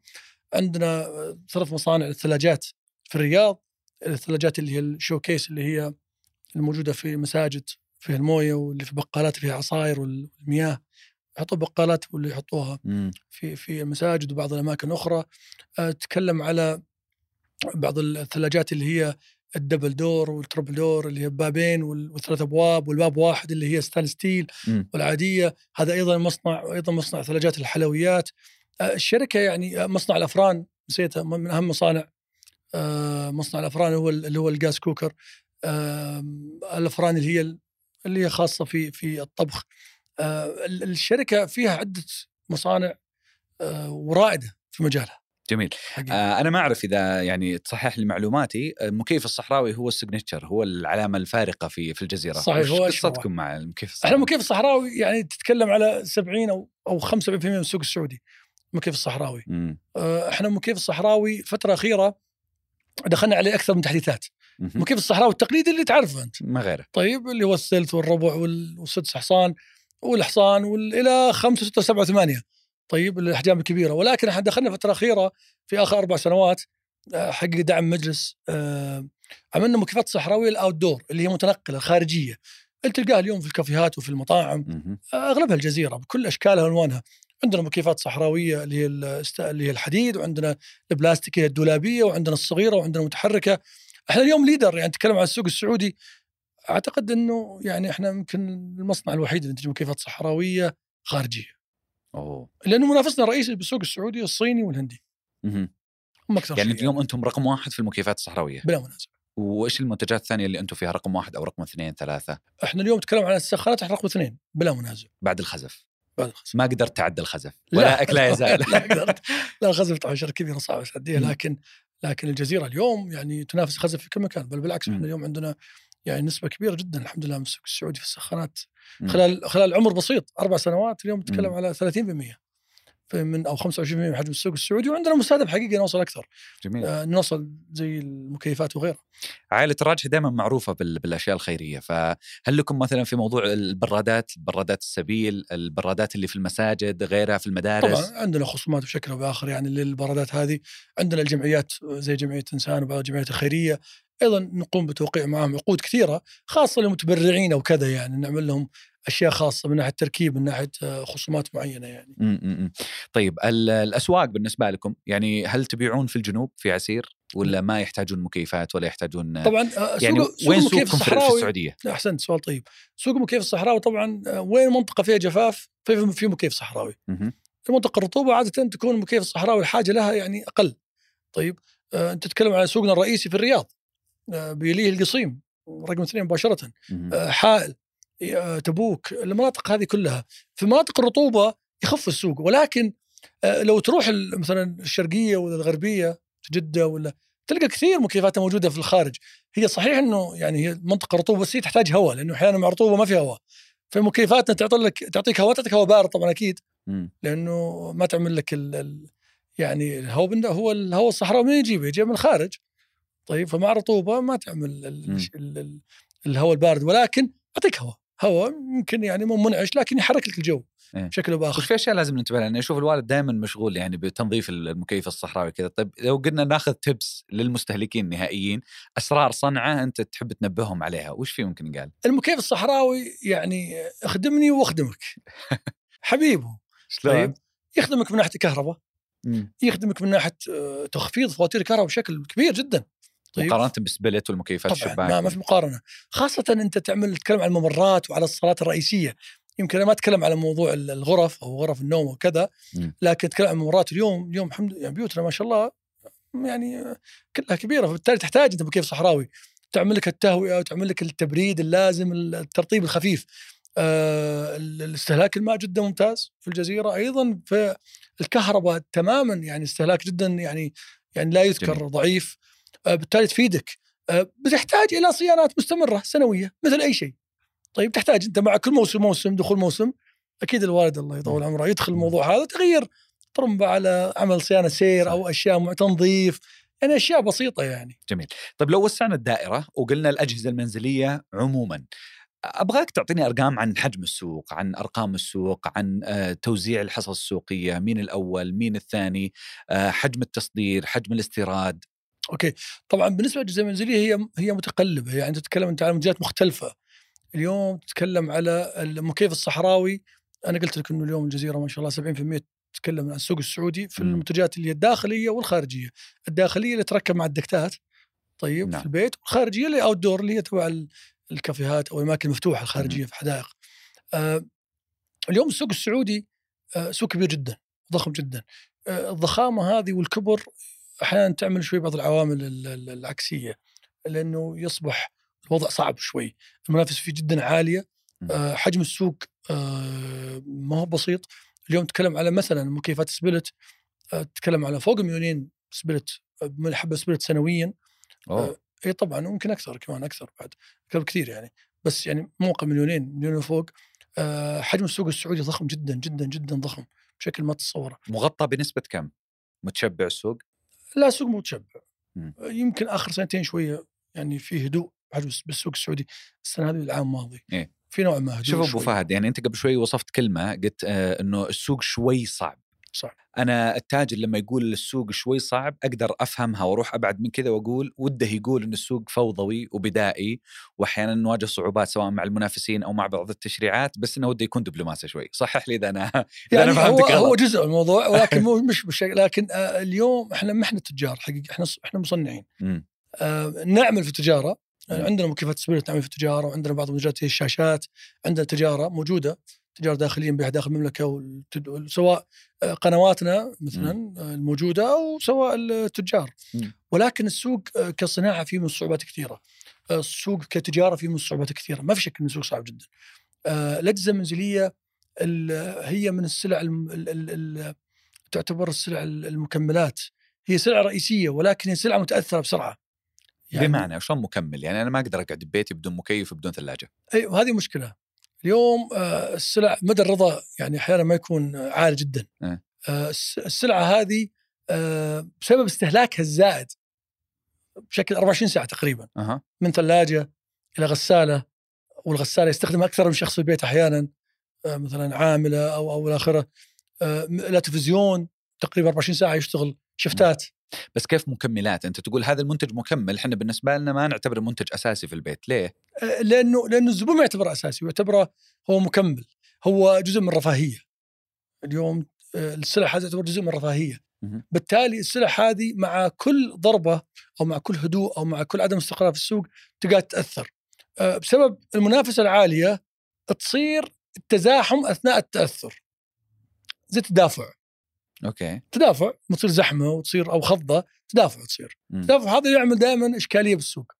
عندنا ثلاث مصانع للثلاجات في الرياض الثلاجات اللي هي ال showcase اللي هي الموجودة في مساجد فيها الموية واللي في بقالات فيها عصاير والمياه. يحطوا بقالات واللي يحطوها في في المساجد وبعض الأماكن الاخرى أه تكلم على بعض الثلاجات اللي هي ال double door وال triple door اللي هي بابين والثلاث أبواب والباب واحد اللي هي stainless steel والعادية. هذا أيضا مصنع أيضا مصنع ثلاجات الحلويات. آه، الشركة يعني آه، مصنع الأفران نسيته من أهم مصانع. آه، مصنع الأفران هو اللي هو ال gas cooker الأفران اللي هي اللي هي خاصة في في الطبخ. الشركة فيها عدة مصانع ورائدة في مجالها. جميل. حقيقي. آه أنا ما أعرف إذا يعني تصحح لي معلوماتي المكيف الصحراوي هو ال signature هو العلامة الفارقة في في الجزيرة. صحيح، هو قصتكم مع المكيف إحنا الصحراوي؟ المكيف الصحراوي يعني تتكلم على 70 أو أو 75% من السوق السعودي المكيف الصحراوي. آه، إحنا المكيف الصحراوي الفترة الاخيره دخلنا عليه أكثر من تحديثات. المكيف الصحراوي التقليدي اللي تعرفه أنت. ما غيره. طيب اللي هو الثلث والربع وال- والسدس حصان والحصان والى 5 6 7 8 طيب الأحجام الكبيرة. ولكن إحنا دخلنا الفترة الاخيره في آخر أربع سنوات آه، حق دعم مجلس آه، عملنا مكيفات صحراويه ال outdoor اللي هي متنقلة الخارجية. اللي تلقاها اليوم في الكافيهات وفي المطاعم. مهم. أغلبها الجزيرة بكل أشكالها وألوانها. عندنا مكيفات صحراوية اللي هي اللي هي الحديد وعندنا البلاستيكية الدولابية وعندنا الصغيرة وعندنا متحركه إحنا اليوم leader يعني نتكلم عن السوق السعودي. أعتقد إنه يعني إحنا يمكن المصنع الوحيد اللي ينتج مكيفات صحراوية خارجية. أوه. لأنه منافسنا الرئيسي بالسوق السعودي الصيني والهندي. مهم. هم أكثر يعني اليوم أنتم رقم واحد في المكيفات الصحراوية. بلا منازع. وإيش المنتجات الثانية اللي أنتم فيها؟ رقم واحد أو رقم اثنين ثلاثة؟ إحنا اليوم نتكلم عن السخانات إحنا رقم اثنين. بلا منازع. بعد الخزف. ما قدرت تعدى الخزف. ولا لا لا يزال. لا قدرت. لا الخزف طبعا شركة كبيرة صعبه تعديها مم. لكن لكن الجزيرة اليوم يعني تنافس الخزف في كل مكان. بل بالعكس. إحنا اليوم عندنا يعني نسبة كبيرة جدا الحمد لله من السوق السعودي في السخانات. خلال خلال عمر بسيط أربع سنوات اليوم نتكلم. على 30% في- من أو 25% من حجم السوق السعودي وعندنا مستهدف حقيقي نوصل أكثر. جميل. آه نوصل زي المكيفات وغيرها عائلة الراجحي دائما معروفة بال- بالأشياء الخيرية. فهل لكم مثلا في موضوع البرادات برادات السبيل البرادات اللي في المساجد غيرها في المدارس؟ طبعا عندنا خصومات بشكل أو بآخر يعني للبرادات هذه. عندنا الجمعيات زي جمعية إنسان وبعض الجمعيات الخيرية. أيضا نقوم بتوقيع معهم عقود كثيرة خاصة للمتبرعين أو كذا يعني نعمل لهم أشياء خاصة من ناحية تركيب من ناحية آه، خصومات معينة يعني. طيب ال- الأسواق بالنسبة لكم يعني هل تبيعون في الجنوب في عسير ولا ما يحتاجون مكيفات ولا يحتاجون طبعا آه، سوق يعني سوق وين المكيف سوقكم في- السعودية؟ أحسنت سؤال طيب سوق المكيف الصحراوي طبعا آه، وين منطقه فيها جفاف في في مكيف صحراوي. في منطقة الرطوبة عادة تكون المكيف الصحراوي الحاجة لها يعني أقل طيب آه، أنت تتكلم على سوقنا الرئيسي في الرياض آه، بيليه القصيم رقم اثنين مباشرة. آه، حائل آه، تبوك المناطق هذه كلها في مناطق الرطوبة يخف السوق ولكن آه، لو تروح مثلا الشرقية ولا الغربية جدة ولا تلقى كثير مكيفات موجودة في الخارج هي صحيح إنه يعني هي منطقة رطوبة بس هي تحتاج هواء لأنه أحيانا مع رطوبة ما في هواء فمكيفاتنا تعطي لك تعطيك هواء تعطيك هواء بارد طبعا أكيد. لأنه ما تعمل لك ال ال يعني الهواء هو الهواء الصحراوي من يجيبه؟ يجيبه من الخارج طيب فمع رطوبه ما تعمل ال- مم. ال- ال- الهواء البارد ولكن يعطيك هواء هواء يمكن يعني مو منعش لكن يحرك لك الجو إيه. بشكل أو وش بآخر في أشياء لازم ننتبه لها؟ أشوف الوالد دائما مشغول يعني بتنظيف المكيف الصحراوي كذا، طيب لو قلنا ناخذ تبس للمستهلكين النهائيين، أسرار صنعه أنت تحب تنبههم عليها، وش في ممكن قال؟ المكيف الصحراوي يعني اخدمني واخدمك حبيبه طيب يخدمك من ناحية الكهرباء مم. يخدمك من ناحية آه، تخفيض فواتير الكهرباء بشكل كبير جدا طيب. مقارنة بالسبلت والمكيفات طبعا الشباك. ما, ما في مقارنة. خاصة أنت تعمل تتكلم عن الممرات وعلى الصالات الرئيسية. يمكن أنا ما أتكلم على موضوع ال- الغرف أو غرف النوم وكذا. لكن أتكلم عن الممرات. اليوم اليوم الحمد يعني بيوتنا ما شاء الله يعني كلها كبيرة. فبالتالي تحتاج أنت مكيف صحراوي. تعمل لك التهوئه وتعمل لك التبريد اللازم الترطيب الخفيف. آه الاستهلاك الماء جدا ممتاز في الجزيرة. أيضا في الكهرباء تماما يعني استهلاك جدا يعني يعني لا يذكر جميل. ضعيف. بالتالي تفيدك. آه بتحتاج إلى صيانات مستمرة سنوية مثل أي شيء. طيب تحتاج أنت مع كل موسم موسم دخول موسم. أكيد الوالد الله يطول عمره يدخل الموضوع هذا تغير طرمبه على عمل صيانة سير أو أشياء مع تنظيف يعني أشياء بسيطة يعني. طيب لو وسعنا الدائرة وقلنا الأجهزة المنزلية عموما أبغاك تعطيني أرقام عن حجم السوق، عن أرقام السوق، عن آه، توزيع الحصص السوقية، مين الأول، مين الثاني، آه، حجم التصدير، حجم الاستيراد، أوكي. طبعا بالنسبة للاجهزه المنزليه هي هي متقلبة. يعني تتكلم أنت على منتجات مختلفة. اليوم تتكلم على المكيف الصحراوي. أنا قلت لك إنه اليوم الجزيرة ما شاء الله 70% تتكلم عن السوق السعودي في. المنتجات اللي هي الداخلية والخارجية. الداخلية اللي تركب مع الدكتات طيب نعم. في البيت والخارجية اللي outdoor اللي هي تبع ال- الكافيهات أو الأماكن المفتوحة الخارجية في حدائق. آه اليوم السوق السعودي آه سوق كبير جدا ضخم جدا. آه الضخامة هذه والكبر أحيانا تعمل شوي بعض العوامل ال- ال- العكسية لأنه يصبح الوضع صعب شوي المنافسه فيه جدا عالية. آه حجم السوق آه ما هو بسيط اليوم تتكلم على مثلا مكيفات split آه، تتكلم على فوق مليونين سبلت من حبة سبلت سنويا أوه إي طبعا ممكن أكثر كمان أكثر بعد أكثر بكثير يعني بس يعني موقع مليونين مليون وفوق حجم السوق السعودي ضخم جدا جدا جدا ضخم بشكل ما تتصوره مغطى بنسبة كم؟ متشبع السوق؟ لا سوق متشبع مم. يمكن آخر سنتين شوية يعني في هدوء بالسوق السعودي السنة هذه العام الماضي إيه. في نوع ما هدوء شوف أبو. فهد يعني أنت قبل شوي وصفت كلمة قلت آه إنه السوق شوي صعب صعب. أنا التاجر لما يقول السوق شوي صعب أقدر أفهمها وأروح أبعد من كذا وأقول وده يقول إن السوق فوضوي وبدائي وأحيانا نواجه صعوبات سواء مع المنافسين أو مع بعض التشريعات بس إنه وده يكون دبلوماسي شوي صحح لي إذا أنا إذا يعني أنا هو, فهمتك هو غلط جزء من الموضوع ولكن مو مش بشكل لكن آه اليوم إحنا ما إحنا تجار حقيقه إحنا إحنا مصنعين. آه نعمل في التجارة. عندنا مكيفات سبيرت نعمل في التجارة وعندنا بعض المنتجات هي الشاشات عندنا تجارة موجودة تجاره داخليا نبيعها داخل المملكة سواء آه، قنواتنا مثلا آه، الموجودة أو سواء التجار. مم. ولكن السوق آه، كصناعة فيه من الصعوبات كثيرة. السوق كتجارة فيه من الصعوبات كثيرة. ما في شك إن السوق صعب جدا. الأجهزة المنزلية ال- هي من السلع ال- ال- ال- تعتبر السلع ال- المكملات. هي سلعة رئيسية ولكن هي سلعة متأثرة بسرعة. بمعنى شلون مكمل. يعني أنا ما أقدر أقعد ببيتي بدون مكيف وبدون ثلاجة. اي وهذه مشكلة. اليوم آه، السلع مدى الرضا يعني أحيانا ما يكون عالي جدا. أه. آه، الس- السلعة هذه آه، بسبب استهلاكها الزائد بشكل 24 ساعة تقريبا من ثلاجة إلى غسالة والغسالة يستخدمها أكثر من شخص في البيت أحيانا مثلا عاملة أو أو إلى آخره. إلى تلفزيون تقريبا 24 ساعة يشتغل شفتات؟ بس كيف مكملات؟ أنت تقول هذا المنتج مكمل إحنا بالنسبة لنا ما نعتبره منتج أساسي في البيت ليه؟ آه، لأنه لأنه الزبون ما يعتبره أساسي ويعتبره هو مكمل هو جزء من الرفاهية. اليوم آه، السلع هذه تعتبر جزء من الرفاهية. بالتالي السلع هذه مع كل ضربة أو مع كل هدوء أو مع كل عدم استقرار في السوق تقعد تاثر آه، بسبب المنافسة العالية تصير التزاحم أثناء التأثر. زي التدافع. أوكي. تدافع تصير زحمة وتصير أو خضة تدافع تصير. مم. التدافع هذا يعمل دائما إشكالية بالسوق.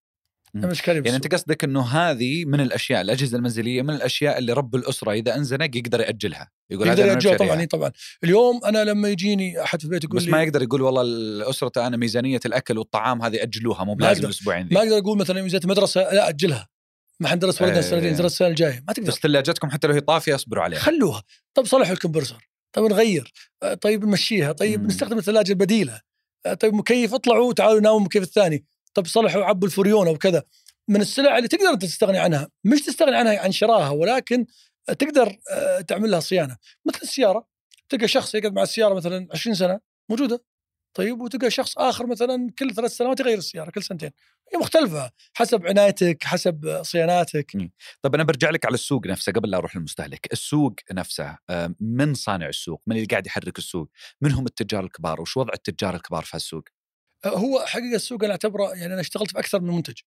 يعني بالسوق. أنت قصدك إنه هذه من الأشياء الأجهزة المنزلية من الأشياء اللي رب الأسرة إذا انزنق يقدر يأجلها. يقول يقدر بشتريها. طبعا طبعا. اليوم أنا لما يجيني أحد في البيت يقول بس لي ما يقدر يقول والله الأسرة أنا ميزانية الأكل والطعام هذه أجلوها مو بلازم. الأسبوعين ما أقدر أقول مثلا ميزانيه المدرسة لا أجلها. ما حندرس ولدنا إيه. السنتين ندرس السنة الجاية. ما تقدر. بس ثلاجتكم حتى لو هي طافية اصبروا عليها. خلوها. طيب صلحوا الكمبرسر. طيب نغير آه، طيب نمشيها طيب مم. نستخدم الثلاجة البديلة آه، طيب مكيف اطلعوا تعالوا ناموا المكيف الثاني طيب صلحوا عبوا الفريون أو كذا. من السلع اللي تقدر أنت تستغني عنها مش تستغني عنها عن شرائها ولكن آه، تقدر تعمل لها صيانة. مثل السيارة تلقى شخص يقعد مع السيارة مثلا 20 سنة موجودة. طيب وتلقى شخص آخر مثلا كل ثلاث سنوات يغير السيارة كل سنتين. هي مختلفة حسب عنايتك حسب صياناتك. طب أنا برجع لك على السوق نفسه قبل لا أروح للمستهلك. السوق نفسه من صانع السوق؟ من اللي قاعد يحرك السوق؟ من هم التجار الكبار؟ وش وضع التجار الكبار في هالسوق؟ آه، هو حقيقة السوق أنا أعتبره يعني أنا اشتغلت في أكثر من منتج.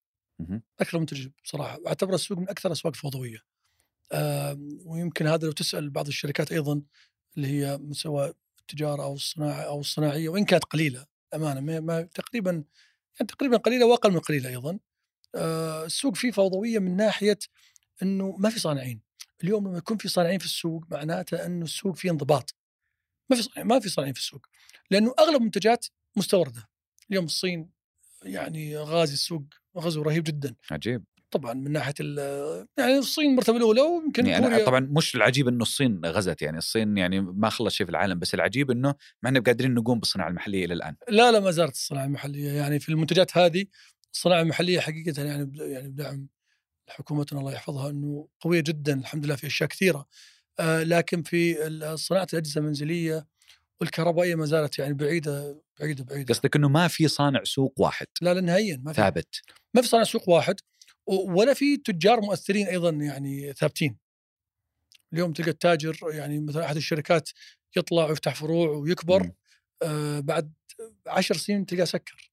أكثر منتج بصراحة. واعتبر السوق من أكثر الأسواق فوضويه. ويمكن هذا لو تسأل بعض الشركات أيضا اللي هي سواء التجاره أو الصناعه أو الصناعيه وإن كانت قليلة أمانة ما, ما تقريبا يعني تقريبا قليلة وأقل من قليلة أيضا. آه، السوق فيه فوضوية من ناحية إنه ما في صانعين. اليوم لما يكون في صانعين في السوق معناته إنه السوق فيه انضباط. ما في ما في صانعين في السوق. لأنه أغلب منتجات مستوردة. اليوم الصين يعني غازي السوق غزو رهيب جدا. عجيب طبعا من ناحية ال- يعني الصين المرتبة الأولى ويمكن يعني كوريا. طبعا مش العجيب إنه الصين غزت يعني الصين يعني ما خلص شيء في العالم بس العجيب إنه ما إحنا قادرين نقوم بالصناعة المحلية إلى الآن. لا لا ما زالت الصناعة المحلية. يعني في المنتجات هذه الصناعة المحلية حقيقة يعني يعني بدعم حكومتنا الله يحفظها إنه قوية جدا الحمد لله في أشياء كثيرة. آه لكن في صناعة الأجهزة المنزلية والكهربائية ما زالت يعني بعيدة بعيدة بعيدة. قصدك إنه ما في صانع سوق واحد؟ لا لا نهائيا ما في. ثابت. ما في صانع سوق واحد. ولا في تجار مؤثرين أيضا يعني ثابتين. اليوم تلقى التاجر يعني مثلا أحد الشركات يطلع ويفتح فروع ويكبر مم. آه بعد عشر سنين تلقاه سكر.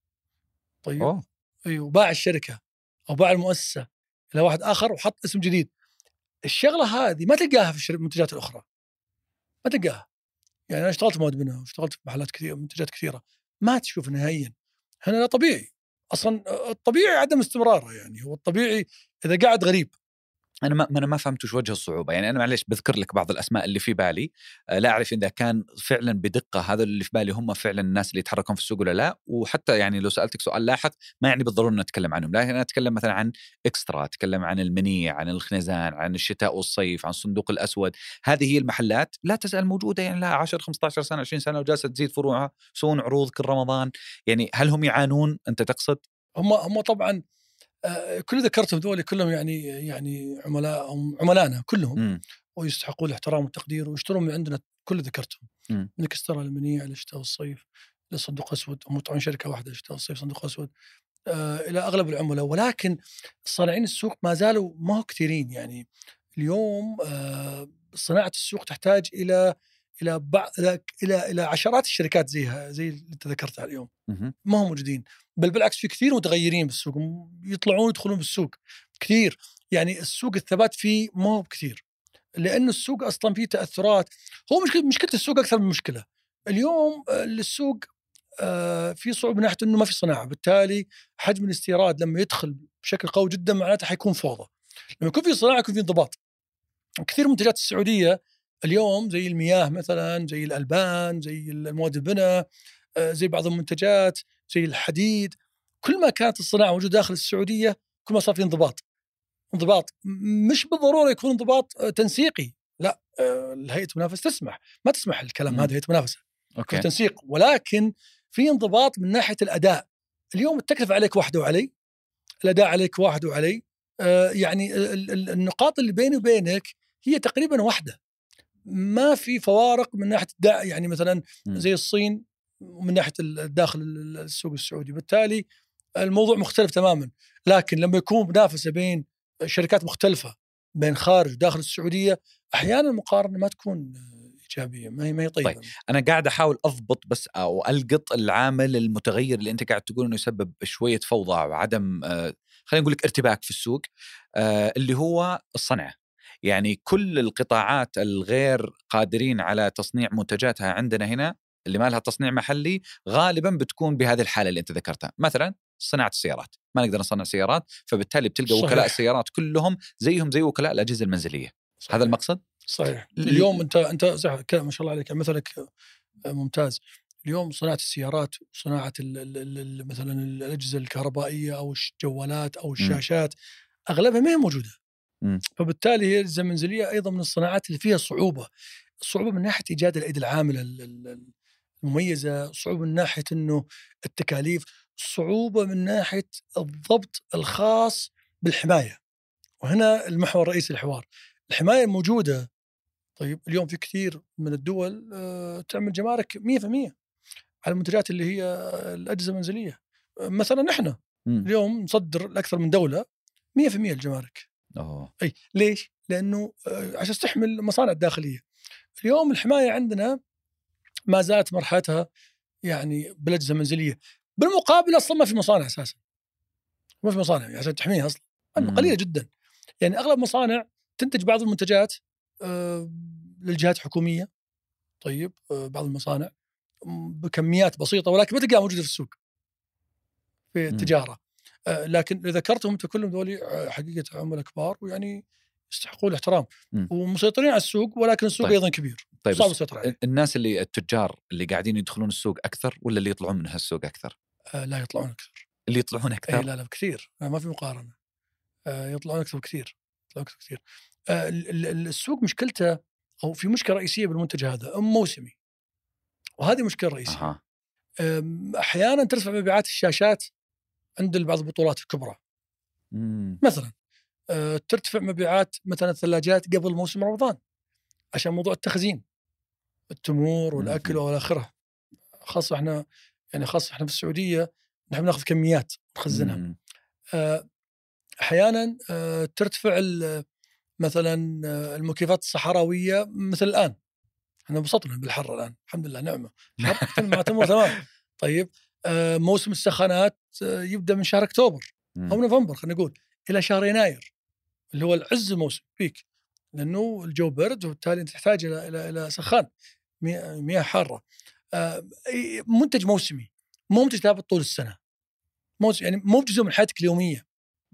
طيب اوه أيوه وباع الشركة أو باع المؤسسة إلى واحد آخر وحط اسم جديد. الشغلة هذه ما تلقاها في المنتجات الأخرى. ما تلقاها. يعني أنا اشتغلت في مواد بناء واشتغلت في محلات كثيرة منتجات كثيرة ما تشوف نهائيا. هنا لا طبيعي أصلا الطبيعي عدم استمراره يعني. هو الطبيعي إذا قعد غريب. أنا ما أنا ما فهمت وش وجه الصعوبة. يعني أنا معليش بذكر لك بعض الأسماء اللي في بالي. آه، لا أعرف إذا كان فعلا بدقة هذا اللي في بالي هم فعلا الناس اللي يتحركون في السوق ولا لا. وحتى يعني لو سألتك سؤال لاحق ما يعني بالضرورة نتكلم عنهم. لكن أنا أتكلم مثلا عن إكسترا أتكلم عن المنيع عن الخنزان عن الشتاء والصيف عن الصندوق الأسود. هذه هي المحلات لا تزال موجودة. يعني لها 10 15 سنة 20 سنة وجالسة تزيد فروعها. يسوون عروض كل رمضان. يعني هل هم يعانون؟ أنت تقصد؟ هم هم طبعا كل اللي ذكرتهم ذولي كلهم يعني يعني عملاء هم عملائنا كلهم مم. ويستحقون الاحترام والتقدير ويشترون من عندنا كل اللي ذكرتهم مم. من كسترة المنيع للشتاء والصيف للصندوق أسود هم طبعا شركة واحدة شتاء والصيف صندوق أسود آه إلى أغلب العملاء ولكن صانعين السوق ما زالوا ما هو كثيرين يعني اليوم آه صناعة السوق تحتاج إلى إلى بعض إلى إلى, عشرات الشركات زيها زي اللي أنت ذكرتها اليوم. ما هم موجودين بل بالعكس في كثير متغيرين بالسوق يطلعون يدخلون بالسوق كثير. يعني السوق الثبات فيه ما هو بكثير لأن السوق أصلا فيه تأثرات. هو مشكلة مشكلة السوق أكثر من مشكلة. اليوم السوق آه، في صعوبة من ناحية أنه ما في صناعة. بالتالي حجم الاستيراد لما يدخل بشكل قوي جدا معناته حيكون فوضى. لما يكون في صناعة يكون في انضباط. كثير من المنتجات السعودية اليوم زي المياه مثلا زي الألبان زي المواد البناء آه، زي بعض المنتجات زي الحديد. كل ما كانت الصناعة موجودة داخل السعودية كل ما صار في انضباط. انضباط مش بالضرورة يكون انضباط آه، تنسيقي. لا آه، الهيئة المنافسة تسمح. ما تسمح الكلام. هذا هيئة المنافسة. في أوكي تنسيق. ولكن في انضباط من ناحية الأداء. اليوم التكلفه عليك واحدة وعلي. الأداء عليك واحد وعلي. آه، يعني ال- ال- النقاط اللي بيني وبينك هي تقريبا واحدة. ما في فوارق من ناحية الداء يعني مثلا. زي الصين. ومن ناحية داخل ال- السوق السعودي. بالتالي الموضوع مختلف تماما. لكن لما يكون منافسة بين شركات مختلفة بين خارج وداخل السعودية أحيانا المقارنة ما تكون إيجابية ما هي ما هي طيبة. طيب. أنا قاعد أحاول أضبط بس أو ألقط العامل المتغير اللي أنت قاعد تقول إنه يسبب شوية فوضى وعدم آه، خلينا نقول لك ارتباك في السوق آه، اللي هو الصنعه يعني كل القطاعات الغير قادرين على تصنيع منتجاتها عندنا هنا اللي ما لها تصنيع محلي غالبا بتكون بهذه الحالة اللي أنت ذكرتها. مثلا صناعة السيارات ما نقدر نصنع سيارات فبالتالي بتلقى صحيح. وكلاء السيارات كلهم زيهم زي وكلاء الأجهزة المنزلية. صحيح. هذا المقصد؟ صحيح. اليوم أنت أنت ما شاء الله عليك. مثلك ممتاز. اليوم صناعة السيارات وصناعة ال- ال- ال- ال- مثلا الأجهزة الكهربائية أو الجوالات أو الشاشات أغلبها ما هي موجودة. مم. فبالتالي هي الأجهزة المنزلية أيضا من الصناعات اللي فيها صعوبة. صعوبه من ناحية إيجاد الأيدي العاملة المميزه صعوبة من ناحية إنه التكاليف صعوبة من ناحية الضبط الخاص بالحماية وهنا المحور الرئيسي للحوار الحماية الموجوده طيب اليوم في كثير من الدول آه، تعمل جمارك 100% على المنتجات اللي هي الأجهزة المنزلية آه، مثلا نحن مم. اليوم نصدر لأكثر من دولة 100% الجمارك أوه. أي ليش؟ لأنه آه، عشان تحمي المصانع الداخلية. اليوم الحماية عندنا ما زالت مرحلتها يعني بالاجهزه المنزليه. بالمقابل أصلا ما في مصانع أساسا. ما في مصانع يعني عشان تحميها أصلا. قليلة جدا. يعني أغلب المصانع تنتج بعض المنتجات آه، للجهات الحكومية. طيب آه، بعض المصانع بكميات بسيطة ولكن ما تلقاها موجودة في السوق. في. التجارة. آه، لكن اللي ذكرتهم أنت كلهم ذولي حقيقة عملاء كبار ويعني يستحقون الاحترام. ومسيطرين على السوق ولكن السوق طيب. أيضا كبير. طيب صعب السيطرة عليه. الناس اللي التجار اللي قاعدين يدخلون السوق أكثر ولا اللي يطلعون من هالسوق أكثر؟ آه لا يطلعون أكثر. اللي يطلعون إي أكثر؟ لا لا بكثير. آه ما في مقارنة. آه يطلعون أكثر بكثير. يطلعون أكثر بكثير. آه ال- ال- ال- السوق مشكلته أو في مشكلة رئيسية بالمنتج هذا موسمي. وهذه مشكلة رئيسية. آم، أحيانا ترفع مبيعات الشاشات عند بعض البطولات الكبرى. مم. مثلا. ترتفع مبيعات مثلا الثلاجات قبل موسم رمضان عشان موضوع التخزين التمور والأكل مم. والى اخره خاصه إحنا يعني خاصه إحنا في السعودية نحن نأخذ كميات نخزنها مم. آه، أحيانا آه، ترتفع مثلا آه، المكيفات الصحراوية مثل الآن إحنا انبسطنا بالحر الآن الحمد لله نعمة حر مع تمر تمام طيب آه، موسم السخانات آه، يبدأ من شهر أكتوبر. أو نوفمبر خلينا نقول إلى شهر يناير اللي هو العز الموسم بيك لأنه الجو برد وبالتالي أنت تحتاج إلى إلى إلى سخان مي- مياه حارة. آه، منتج موسمي مو منتج ثابت طول السنة. موسم يعني مو بجزء من حياتك اليومية.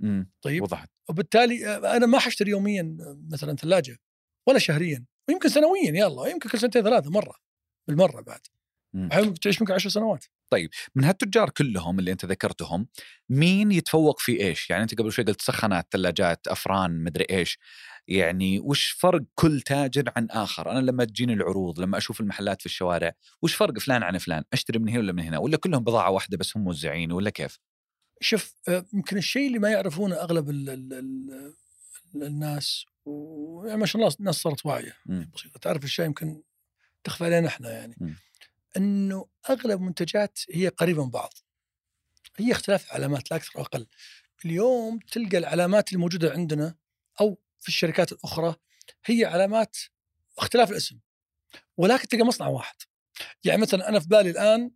إمم طيب؟ وضحت. وبالتالي آه، أنا ما حشتري يوميا مثلا ثلاجة ولا شهريا ويمكن سنويا يلا يمكن كل سنتين ثلاثة مرة بالمرة بعد. مم. أحياناً تعيش ممكن عشر سنوات. من هالتجار كلهم اللي أنت ذكرتهم مين يتفوق في إيش؟ يعني أنت قبل شوي قلت سخانات، ثلاجات، أفران، مدري إيش. يعني وش فرق كل تاجر عن آخر؟ أنا لما تجيني العروض، لما أشوف المحلات في الشوارع، وش فرق فلان عن فلان؟ أشتري من هنا ولا من هنا؟ ولا كلهم بضاعة واحدة بس هم موزعين ولا كيف؟ شوف آه، يمكن الشيء اللي ما يعرفونه أغلب ال ال ال الناس ويعني ما شاء الله الناس صارت واعية. بسيطة تعرف الشيء يمكن تخفى علينا إحنا يعني مم. إنه أغلب منتجات هي قريبة من بعض. هي اختلاف علامات لا أكثر واقل اليوم تلقى العلامات الموجودة عندنا أو في الشركات الأخرى هي علامات اختلاف الاسم ولكن تلقى مصنع واحد. يعني مثلا أنا في بالي الآن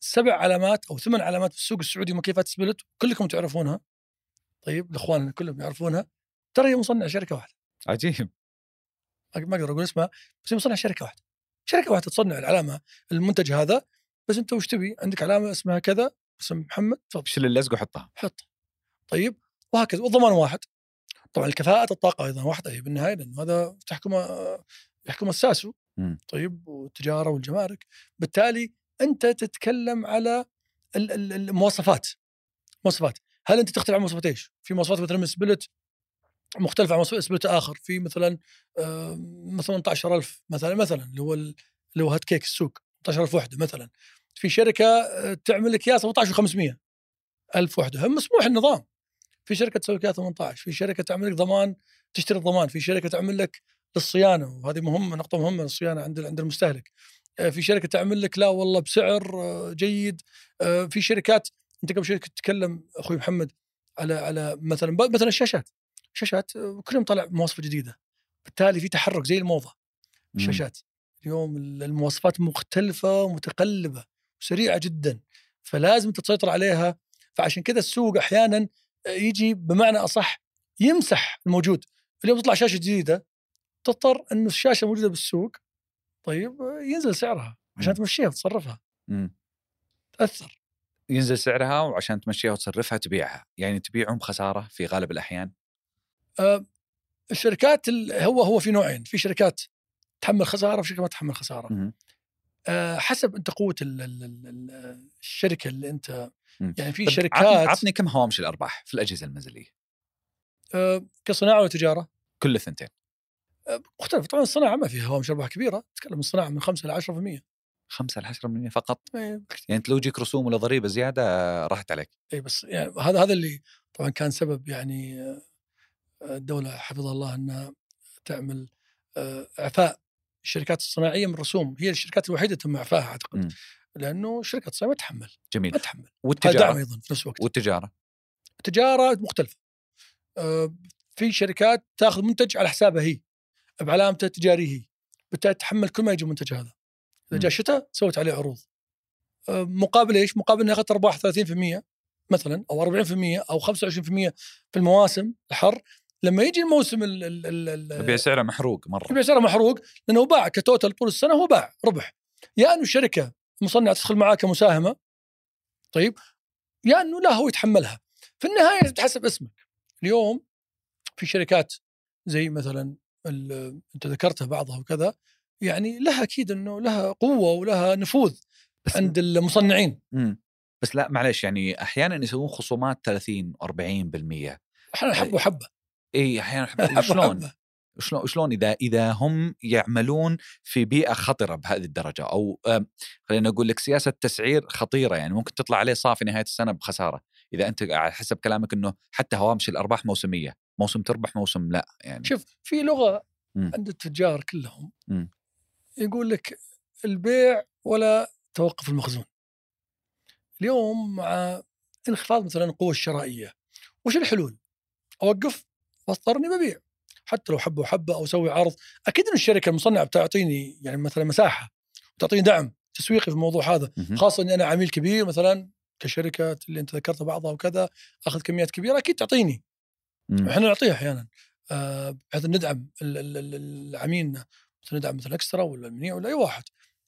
سبع علامات أو ثمان علامات في السوق السعودي مكيفات سبلت كلكم تعرفونها. طيب الإخوان كلهم يعرفونها. ترى هي مصنع شركة واحدة. عجيب. ما أقدر أقول اسمها بس هي مصنع شركة واحدة. شركة واحدة تصنع العلامة المنتج هذا بس أنت وش تبي؟ عندك علامة اسمها كذا اسم محمد تفضل. شيل اللزق وحطها. حط. طيب وهكذا والضمان واحد. طبعا الكفاءة الطاقة أيضا واحدة هي بالنهاية لأنه هذا تحكم يحكم الساسو. طيب والتجارة والجمارك. بالتالي أنت تتكلم على ال- ال- المواصفات. مواصفات. هل أنت تختلف عن مواصفات إيش؟ في مواصفات مثلا من سبلت مختلفة عن سبلت آخر. في مثلا مثلا 18000 مثلا مثلا اللي هو ال- اللي هو هات كيك السوق 18000 وحدة مثلا. في شركة آه، تعمل أكياس 18500 ألف وحدة. هم مسموح النظام. في شركة تسوي لك إياها 18 في شركة تعمل لك ضمان تشتري الضمان. في شركة تعمل لك للصيانة. وهذه مهمة نقطة مهمة للصيانة عند عند المستهلك. آه، في شركة تعمل لك لا والله بسعر آه، جيد. في شركات أنت قبل شوي كنت تتكلم أخوي محمد على على مثلا مثلا الشاشات. الشاشات آه، كل يوم طلع مواصفة جديدة بالتالي في تحرك زي الموضة مم. الشاشات اليوم المواصفات مختلفة ومتقلبة وسريعة جدا فلازم تسيطر عليها فعشان كذا السوق أحيانا يجي بمعنى أصح يمسح الموجود اليوم تطلع شاشة جديدة تضطر أنه الشاشة الموجودة بالسوق طيب ينزل سعرها عشان. تمشيها وتصرفها مم. تأثر ينزل سعرها وعشان تمشيها وتصرفها تبيعها، يعني تبيعهم بخساره في غالب الأحيان. آه، الشركات ال- هو هو في نوعين. في شركات تحمل خسارة وشركات ما تحمل خسارة. مم. آه، حسب أنت قوة ال- ال- ال- ال- الشركة اللي أنت مم. يعني في شركات عطني, كم هوامش الأرباح في الأجهزة المنزلية؟ آه، كصناعة وتجارة كل الثنتين. مختلف طبعا الصناعة ما فيها هوامش أرباح كبيرة. تتكلم الصناعة من 5 إلى 10% 5 ل 10% فقط؟ اي يعني أنت لو يجيك رسوم ولا ضريبة زيادة راحت عليك. إيه بس يعني هذا هذا اللي طبعا كان سبب يعني الدولة حفظها الله انها تعمل آه، إعفاء الشركات الصناعية من الرسوم هي الشركات الوحيدة تم اعفائها. أعتقد لأنه شركة صناعيه ما تحمل جميل. ما تحمل هذا دعم والتجاره أيضا في نفس الوقت. والتجارة؟ التجارة مختلفة. آه، في شركات تأخذ منتج على حسابها هي بعلامته التجارية هي بالتالي تحمل كل ما يجي المنتج هذا. إذا جاء شتاء سوت عليه عروض. آه، مقابل إيش؟ مقابل إنها اخذت ارباح 30% مثلا أو 40% أو 25% في المواسم الحر. لما يجي الموسم ال- ال- ال- ال- يبيع سعره محروق مرة. يبيع سعره محروق لأنه باع كتوتال طول السنة هو باع ربح. يا أنه الشركة المصنع تدخل معاه كمساهمة طيب يا أنه لا هو يتحملها. في النهاية تحسب اسمك. اليوم في شركات زي مثلا أنت ذكرتها بعضها وكذا يعني لها أكيد أنه لها قوة ولها نفوذ بس عند المصنعين. مم. بس لا معلش يعني أحيانا يسوون خصومات 30 و40% إحنا حبه حبة. اي أحيانا حبه شلون شلون شلون إذا إذا هم يعملون في بيئة خطرة بهذه الدرجة أو خلينا نقول لك سياسة تسعير خطيرة يعني ممكن تطلع عليه صافي نهاية السنة بخسارة إذا أنت على حسب كلامك إنه حتى هوامش الارباح موسمية موسم تربح موسم لا يعني شوف في لغة مم. عند التجار كلهم مم. يقول لك البيع ولا توقف المخزون اليوم مع انخفاض مثلا القوة الشرائية وش الحلول؟ أوقف واضطرني ببيع حتى لو حبة وحبة أو أسوي عرض أكيد إن الشركة المصنعة بتعطيني يعني مثلا مساحة تعطيني دعم تسويقي في الموضوع هذا. خاصة إني أنا عميل كبير مثلا كشركة اللي أنت ذكرت بعضها وكذا أخذ كميات كبيرة أكيد تعطيني مم. إحنا نعطيها أحيانا آه، بحيث ندعم العميل مثلا ندعم مثلا إكسترا ولا المنيع ولا أي واحد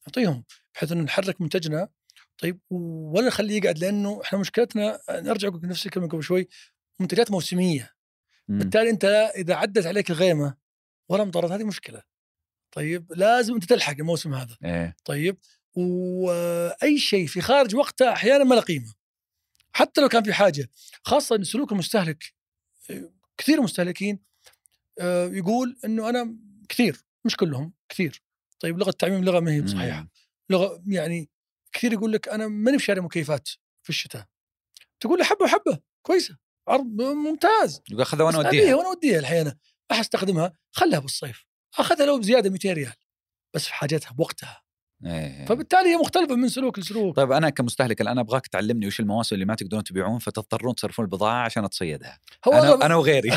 نعطيهم بحيث إنه نحرك منتجنا طيب ولا نخليه يقعد لأنه إحنا مشكلتنا نرجع نفس الكلمة قبل شوي منتجات موسمية. بالتالي أنت إذا عدت عليك الغيمة ولا مطرت هذه مشكلة. طيب لازم أنت تلحق الموسم هذا. إيه. طيب وأي شيء في خارج وقته أحيانا ما له قيمة. حتى لو كان في حاجة خاصة إن سلوك المستهلك كثير مستهلكين آه، يقول إنه أنا كثير مش كلهم كثير. طيب لغة التعميم لغة ما هي صحيحة. لغة يعني كثير يقول لك أنا ماني بشاري مكيفات في الشتاء. تقول له حبة وحبه كويسة. عرض ممتاز. يقول خذها وأنا أوديها. أبيها وأنا أوديها الحين. ما حستخدمها خلها بالصيف. أخذها لو بزيادة 200 ريال بس في حاجتها بوقتها إيه. فبالتالي هي مختلفة من سلوك لسلوك. طيب أنا كمستهلك الآن أبغاك تعلمني وش المواسم اللي ما تقدرون تبيعون فتضطرون تصرفون البضاعة عشان اتصيدها هو أنا أغلب أنا وغيري.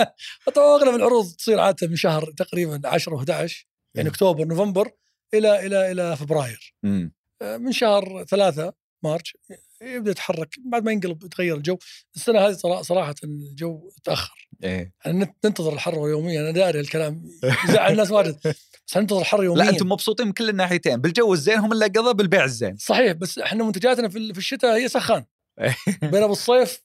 طبعا أغلب العروض تصير عادة من شهر تقريبا 10 و11 يعني إيه. أكتوبر نوفمبر إلى إلى إلى فبراير. مم. آه، من شهر ثلاثة مارش. يبدأ يتحرك بعد ما ينقلب يتغير الجو. السنة هذه صرا- صراحة الجو تأخر. إيه. يعني نت- ننتظر الحر يوميا. أنا داري الكلام يزعل الناس واجد بس ننتظر الحر يوميا. لا أنتم مبسوطين من كل الناحيتين. بالجو الزين هم اللي قضى بالبيع الزين. صحيح. بس إحنا منتجاتنا في ال- في الشتاء هي سخان. بينما بالصيف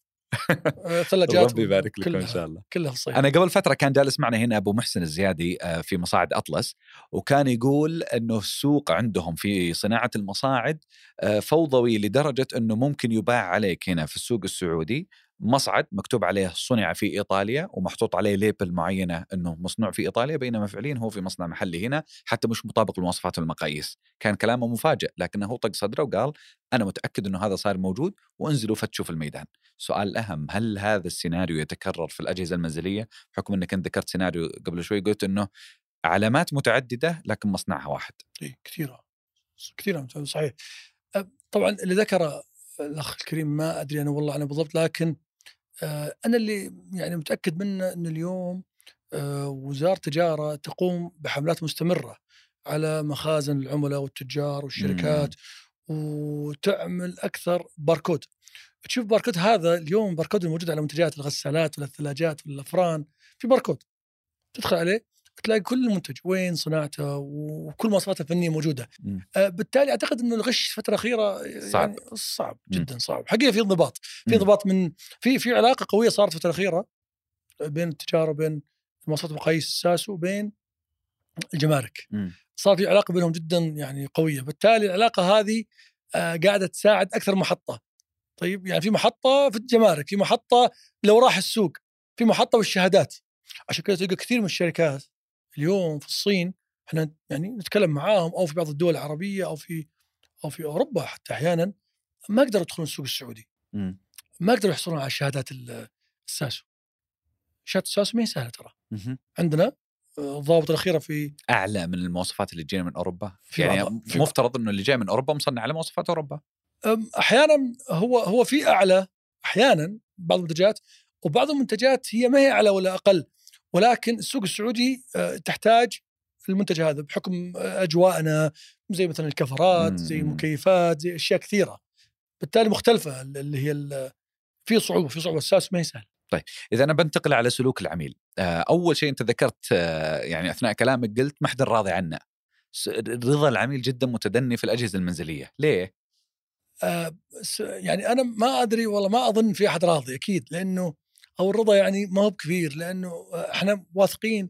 ثلاجات ربي يبارك لكم إن شاء الله. كلها في الصيف أنا قبل فترة كان جالس معنا هنا أبو محسن الزيادي آه، في مصاعد أطلس وكان يقول إنه السوق عندهم في صناعة المصاعد آه، فوضوي لدرجة إنه ممكن يباع عليك هنا في السوق السعودي مصعد مكتوب عليه صنع في إيطاليا ومحطوط عليه ليبل معينة إنه مصنوع في إيطاليا بينما فعليا هو في مصنع محلي هنا حتى مش مطابق للمواصفات والمقاييس كان كلامه مفاجئ لكنه طق صدره وقال أنا متأكد إنه هذا صار موجود وانزلوا فتشوا في الميدان. سؤال الأهم هل هذا السيناريو يتكرر في الأجهزة المنزلية؟ بحكم أنك أنت ذكرت سيناريو قبل شوي قلت أنه علامات متعددة لكن مصنعها واحد. إيه كثيرة. كثيرة صحيح. طبعا اللي ذكر الأخ الكريم ما أدري أنا والله أنا بالضبط لكن أنا اللي يعني متأكد منه ان اليوم آه، وزارة التجارة تقوم بحملات مستمرة على مخازن العملاء والتجار والشركات وتعمل أكثر باركود. تشوف باركود هذا اليوم باركود الموجود على منتجات الغسالات ولا الثلاجات ولا الافران في باركود تدخل عليه تلاقي كل المنتج وين صناعته وكل مواصفاته الفنية موجودة. آه، بالتالي أعتقد إنه الغش الفترة الأخيرة صعب. يعني صعب. جدا صعب حقيقة في انضباط في. انضباط من في في علاقة قوية صارت الفترة الأخيرة بين التجارة وبين مواصفات مقاييس الساسو وبين الجمارك. صار في علاقة بينهم جدا يعني قوية بالتالي العلاقة هذه آه، قاعدة تساعد أكثر محطة طيب يعني في محطة في الجمارك في محطة لو راح السوق في محطة والشهادات عشان كذا تلقى كثير من الشركات اليوم في الصين إحنا يعني نتكلم معاهم أو في بعض الدول العربية أو في أو في أوروبا حتى أحيانا ما قدروا يدخلون السوق السعودي. مم. ما قدروا يحصلون على شهادات ال- الساسو. شهادة الساسو ما هي سهلة ترى. عندنا آه، الضوابط الأخيرة في أعلى من المواصفات اللي تجينا من أوروبا. في يعني في مفترض أنه اللي جاي من أوروبا مصنع على مواصفات أوروبا. أم، أحيانا هو هو في أعلى أحيانا بعض المنتجات وبعض المنتجات هي ما هي أعلى ولا أقل. ولكن السوق السعودي آه، تحتاج المنتج هذا بحكم آه، أجواءنا زي مثلا الكفرات زي. المكيفات زي أشياء كثيرة. بالتالي مختلفة اللي هي في صعوبة في صعوبة. الساس ما هي سهل. إذا أنا بنتقل على سلوك العميل. آه، أول شيء أنت ذكرت يعني أثناء كلامك قلت ما حد راضي عنه. س- رضا العميل جدا متدني في الأجهزة المنزلية. ليه؟ يعني أنا ما أدري والله ما أظن في أحد راضي أكيد. لأنه أو الرضا يعني ما هو بكبير لأنه آه، إحنا واثقين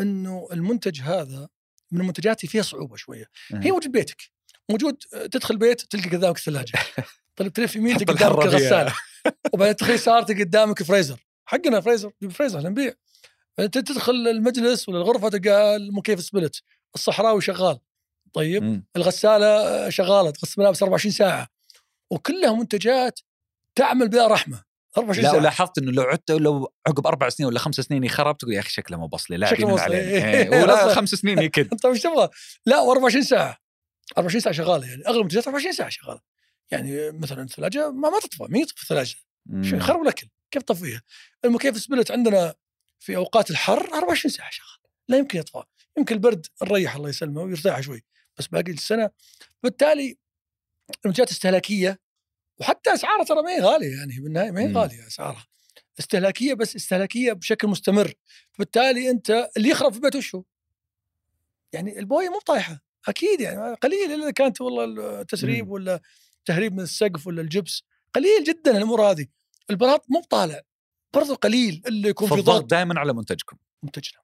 إنه المنتج هذا من المنتجات اللي فيها صعوبة شوية. هي موجود بيتك موجود آه، تدخل بيت تلقى قدامك الثلاجة. طيب تلف يمين قدامك. الغسالة. وبعدين تدخل يسار قدامك فريزر. حقنا فريزر فريزر إحنا نبيع. تدخل المجلس ولا الغرفة تلقى المكيف سبلت. الصحراوي شغال. طيب مم. الغسالة آه، شغالة تغسل ملابس 24 ساعة. وكلها منتجات تعمل بلا رحمة. 24 لا ساعه ولاحظت إنه لو عدت لو عقب أربع سنين ولا خمس سنين يخرب تقول يا أخي شكله مو بصلي لا مو علينا. إيه. ولا. خمس سنين يكد انت وش تبغى؟ لا و24 ساعة 24 ساعة شغالة يعني أغلب المنتجات 24 ساعة شغالة يعني مثلا الثلاجه ما ما تطفى مين يطفي الثلاجه؟ شو خرب الأكل كيف تطفيها؟ المكيف سبلت عندنا في أوقات الحر 24 ساعة شغال لا يمكن يطفى يمكن البرد نريح الله يسلمه ويرتاح شوي بس باقي السنة بالتالي المنتجات استهلاكية وحتى اسعارها ترى ما هي غالية يعني بالنهايه ما هي. غالية أسعارها استهلاكية بس استهلاكية بشكل مستمر بالتالي أنت اللي يخرب في البيت وش هو؟ يعني البوية مو طايحه أكيد يعني قليل إلا كانت والله التسريب. ولا تهريب من السقف ولا الجبس قليل جدا الأمور هذه البلاط مو طالع برضو قليل اللي يكون في ضغط دائما على منتجكم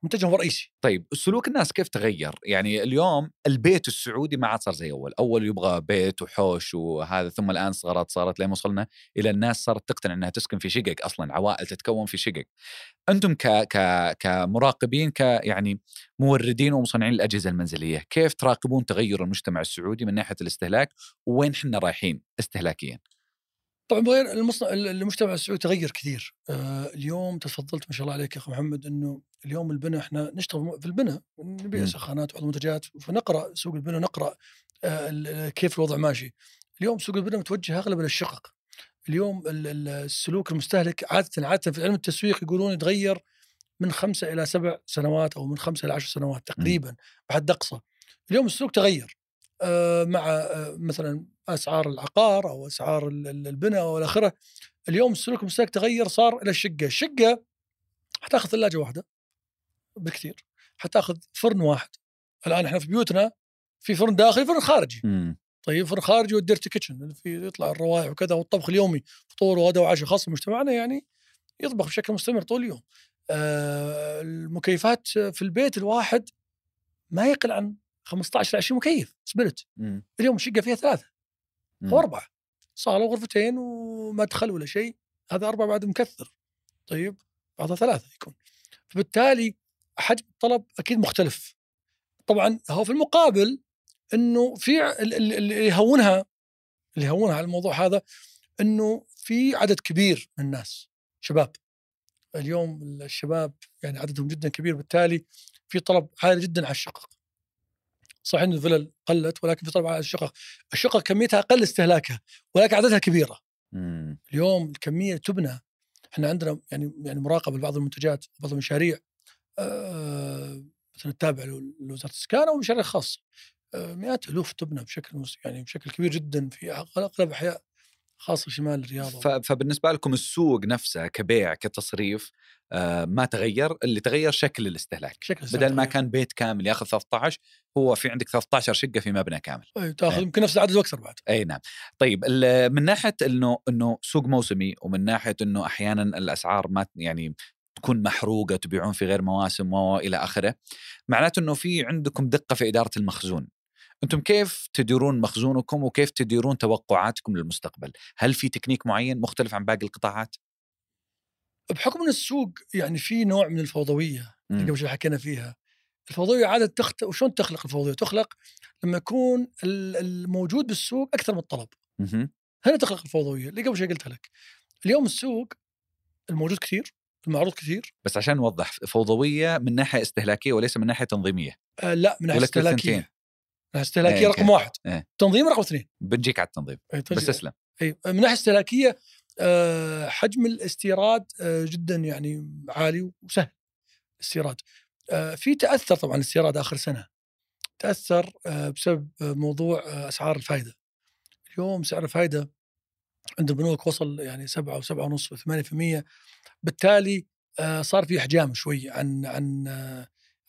منتجنا هو رئيسي طيب سلوك الناس كيف تغير؟ يعني اليوم البيت السعودي ما عاد صار زي أول، أول يبغى بيت وحوش وهذا ثم الآن صارت صارت لين وصلنا إلى الناس صارت تقتنع إنها تسكن في شقق أصلا عوائل تتكون في شقق. أنتم ك ك كمراقبين ك يعني موردين ومصنعين الأجهزة المنزلية، كيف تراقبون تغير المجتمع السعودي من ناحية الاستهلاك وين إحنا رايحين استهلاكيا؟ طبعا بغير المصنع المجتمع السعودي تغير كثير. آه اليوم تفضلت ما شاء الله عليك يا اخو محمد إنه اليوم البناء إحنا نشتغل في البناء نبيع. سخانات وبعض المنتجات فنقرأ سوق البناء نقرا آه كيف الوضع ماشي. اليوم سوق البناء متوجه أغلب للشقق. اليوم ال- ال- السلوك المستهلك عاده عاده في علم التسويق يقولون يتغير من خمسة إلى سبع سنوات أو من خمسة إلى عشر سنوات تقريبا بحد أقصى. اليوم السلوك تغير. مع آه، مثلا أسعار العقار أو أسعار ال- ال- البناء والى آخره اليوم السلوك المستهلك تغير صار إلى الشقة، الشقة حتاخذ ثلاجة واحدة بكثير حتاخذ فرن واحد. الآن إحنا في بيوتنا في فرن داخلي فرن خارجي. إمم. طيب فرن خارجي وال dirty kitchen اللي فيه يطلع الروائح وكذا والطبخ اليومي فطور وغداء وعشاء خاصة مجتمعنا يعني يطبخ بشكل مستمر طول اليوم. آه المكيفات في البيت الواحد ما يقل عن 15 ل 20 مكيف split اليوم الشقه فيها ثلاثة. أو أربعة. صاله وغرفتين ومدخل ولا شيء. هذا أربعة بعد مكثر. طيب بعضها ثلاثة يكون. فبالتالي حجم الطلب أكيد مختلف. طبعا هو في المقابل إنه في اللي يهونها اللي يهونها على الموضوع هذا إنه في عدد كبير من الناس شباب. اليوم الشباب يعني عددهم جدا كبير. بالتالي في طلب عالي جدا على الشقق. صحيح إن الفلل قلت ولكن في طلب على الشقق الشقق كميتها أقل استهلاكها ولكن عددها كبيرة. مم. اليوم الكمية تبنى. إحنا عندنا يعني يعني مراقبة لبعض المنتجات بعض المشاريع. آه، مثلا التابعه لوزارة الاسكان أو مشاريع خاصة. آه، مئات ألوف تبنى بشكل يعني بشكل كبير جدا في اغلب أحياء. خاصة شمال الرياض فبالنسبة لكم السوق نفسه كبيع كتصريف آه، ما تغير اللي تغير شكل الاستهلاك. بشكل بدل ما كان بيت كامل ياخذ 13 هو في عندك 13 شقة في مبنى كامل. أي، تاخذ إيه. يمكن نفس العدد وأكثر بعد. أي نعم. طيب من ناحية إنه إنه سوق موسمي ومن ناحية إنه أحيانا الأسعار ما يعني تكون محروقة تبيعون في غير مواسم والى آخره معناته إنه في عندكم دقة في إدارة المخزون. أنتم كيف تديرون مخزونكم وكيف تديرون توقعاتكم للمستقبل؟ هل في تكنيك معين مختلف عن باقي القطاعات؟ بحكم إن السوق يعني في نوع من الفوضوية اللي. قبل شوي حكينا فيها. الفوضوية عادة تخت... وشلون تخلق الفوضيه؟ تخلق لما يكون ال- الموجود بالسوق أكثر من الطلب. هنا تخلق الفوضوية اللي قبل شوي قلتها لك. اليوم السوق الموجود كثير المعروض كثير. بس عشان نوضح فوضوية من ناحية استهلاكية وليس من ناحية تنظيمية. آه لا من ناحية استهلاكية. الثنتين؟ من ناحيه استهلاكيه إيه، رقم أوكي. واحد إيه. تنظيم رقم اثنين بنجيك على التنظيم أي، بس. اسلم اي من ناحية استهلاكية آه، حجم الاستيراد آه، جدا يعني عالي وسهل الاستيراد آه، في تأثر طبعا الاستيراد آخر سنة تأثر آه، بسبب آه، موضوع آه، أسعار الفائده اليوم سعر الفائده عند البنوك وصل يعني 7 و7 ونص و8% بالتالي صار في إحجام شوي عن عن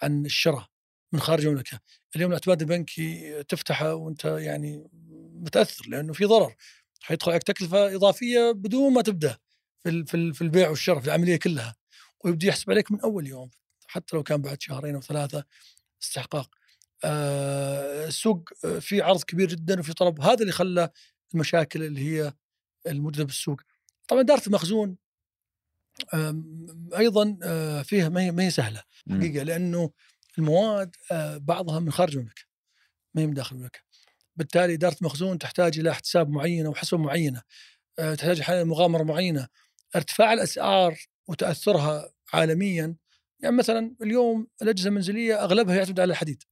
عن الشراء من خارج المملكة. اليوم الاعتماد البنكي تفتحه وأنت يعني متأثر لأنه في ضرر. حيدخل عليك تكلفة إضافية بدون ما تبدأ في في في البيع والشراء في العملية كلها. ويبدي يحسب عليك من أول يوم حتى لو كان بعد شهرين أو ثلاثة استحقاق. آه، السوق في عرض كبير جدا وفي طلب هذا اللي خلى المشاكل اللي هي الموجودة بالسوق. طبعا إدارة المخزون أيضا آه، فيها ما هي ما هي سهلة. حقيقة لأنه المواد آه، بعضها من خارج المملكة ما هي من داخل المملكة بالتالي إدارة المخزون تحتاج إلى احتساب معينة وحسبه معينة آه، تحتاج أحيانا مغامرة معينة ارتفاع الأسعار وتأثرها عالميا يعني مثلا اليوم الأجهزة المنزلية أغلبها يعتمد على الحديد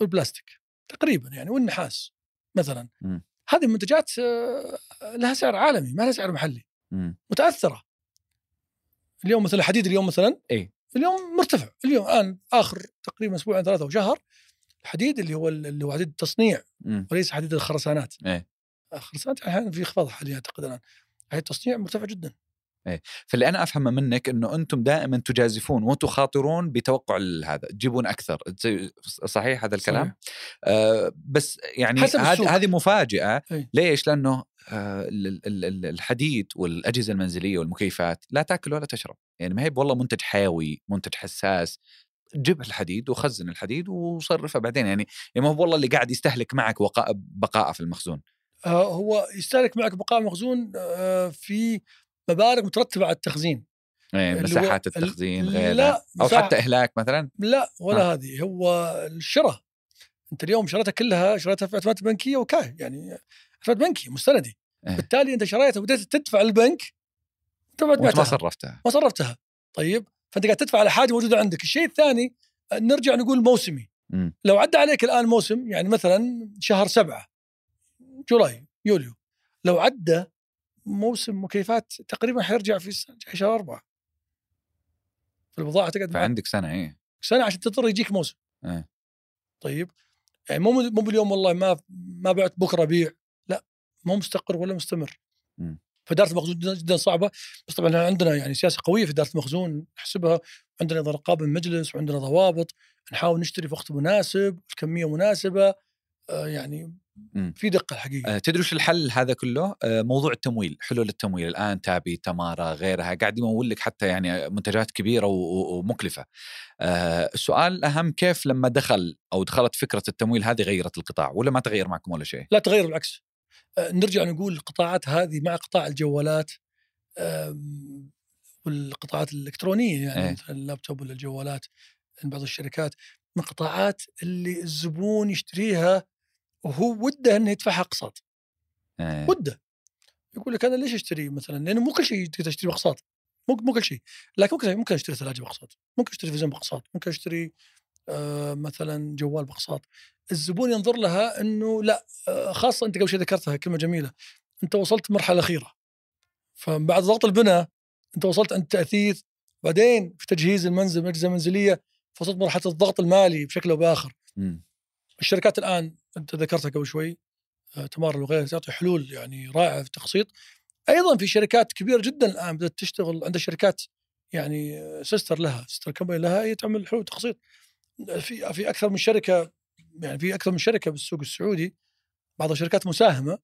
والبلاستيك تقريبا يعني والنحاس مثلا مم. هذه المنتجات آه، لها سعر عالمي ما لها سعر محلي مم. متأثرة اليوم مثلا الحديد اليوم مثلا إيه. اليوم مرتفع اليوم الآن آخر تقريبا أسبوعين ثلاثة وشهر الحديد اللي هو اللي هو حديد التصنيع. وليس حديد الخرسانات إيه. الخرسانات أحيانا في انخفاض حاليا أعتقد الآن حديد التصنيع مرتفع جدا فاللي أنا أفهمه منك إنه أنتم دائما تجازفون وتخاطرون بتوقع هذا تجيبون أكثر. صحيح هذا الكلام؟ صحيح. آه بس يعني. هذه هذه مفاجأة. أي. ليش؟ لأنه آه ال- ال- ال- الحديد والأجهزة المنزلية والمكيفات لا تأكل ولا تشرب. يعني ما هي والله منتج حيوي منتج حساس. جيب الحديد وخزن الحديد وصرفه بعدين. يعني يعني ما هو والله اللي قاعد يستهلك معك بقاءه في المخزون. آه، هو يستهلك معك بقاء مخزون آه، في مبالغ مترتبة على التخزين. هو- مساحات ال- التخزين لا، غيرها أو مساحة- حتى إهلاك مثلا؟ لا ولا آه. هذه هو الشراء. أنت اليوم شريتها كلها شريتها في اعتمادات بنكية وكاي يعني اعتماد بنكي مستندي. إيه. بالتالي أنت شريتها وبديت تدفع البنك ما صرفتها. ما صرفتها. طيب فأنت قاعد تدفع على حاجة موجودة عندك. الشيء الثاني نرجع نقول موسمي. مم. لو عدى عليك الآن موسم يعني مثلا شهر سبعة جولاي يوليو لو عدى موسم مكيفات تقريبا حيرجع في شهر أربعة. فالبضاعة تقعد معك فعندك سنة إيه. سنة عشان تضطر يجيك موسم. إيه. طيب. يعني مو مو باليوم والله ما ما بعت بكرة أبيع. لا مو مستقر ولا مستمر. مم. فإدارة المخزون جدا, صعبة. بس طبعا عندنا يعني سياسة قوية في إدارة المخزون نحسبها. عندنا إذا رقابة من مجلس وعندنا ضوابط. نحاول نشتري في وقت مناسب الكمية مناسبة. آه يعني. في دقة الحقيقة آه، تدري وش الحل هذا كله؟ آه، موضوع التمويل، حلول التمويل الآن تابي تمارا غيرها قاعد يمول لك حتى يعني منتجات كبيرة ومكلفة. آه، السؤال الأهم كيف لما دخل أو دخلت فكرة التمويل هذه غيرت القطاع ولا ما تغير معكم ولا شيء؟ لا تغير بالعكس نرجع نقول القطاعات هذه مع قطاع الجوالات والقطاعات الإلكترونية يعني إيه. مثلا اللابتوب ولا الجوالات عند بعض الشركات من القطاعات اللي الزبون يشتريها وهو وده إنه يدفعها أقساط. آه، وده. يقول لك أنا ليش أشتري مثلا؟ لأنه مو كل شيء تقدر تشتري بأقساط. مو مو كل شيء. لكن ممكن ممكن أشتري ثلاجة بأقساط. ممكن أشتري تلفزيون بأقساط. ممكن أشتري آه مثلا جوال بأقساط. الزبون ينظر لها إنه لا آه خاصة أنت قبل شوي ذكرتها كلمة جميلة. أنت وصلت المرحله الاخيره فبعد ضغط البناء أنت وصلت عند التأثيث. بعدين في تجهيز المنزل الاجهزه المنزلية وصلت مرحلة الضغط المالي بشكل أو بآخر. مم. الشركات الآن أنت ذكرتها قبل شوي آه، تمارا وغيرها تعطي حلول يعني رائعة في التقسيط أيضا في شركات كبيرة جدا الآن بدأت تشتغل عندها شركات يعني آه، sister لها sister company لها هي تعمل حلول آه، في في أكثر من شركة يعني في أكثر من شركة بالسوق السعودي بعض الشركات مساهمة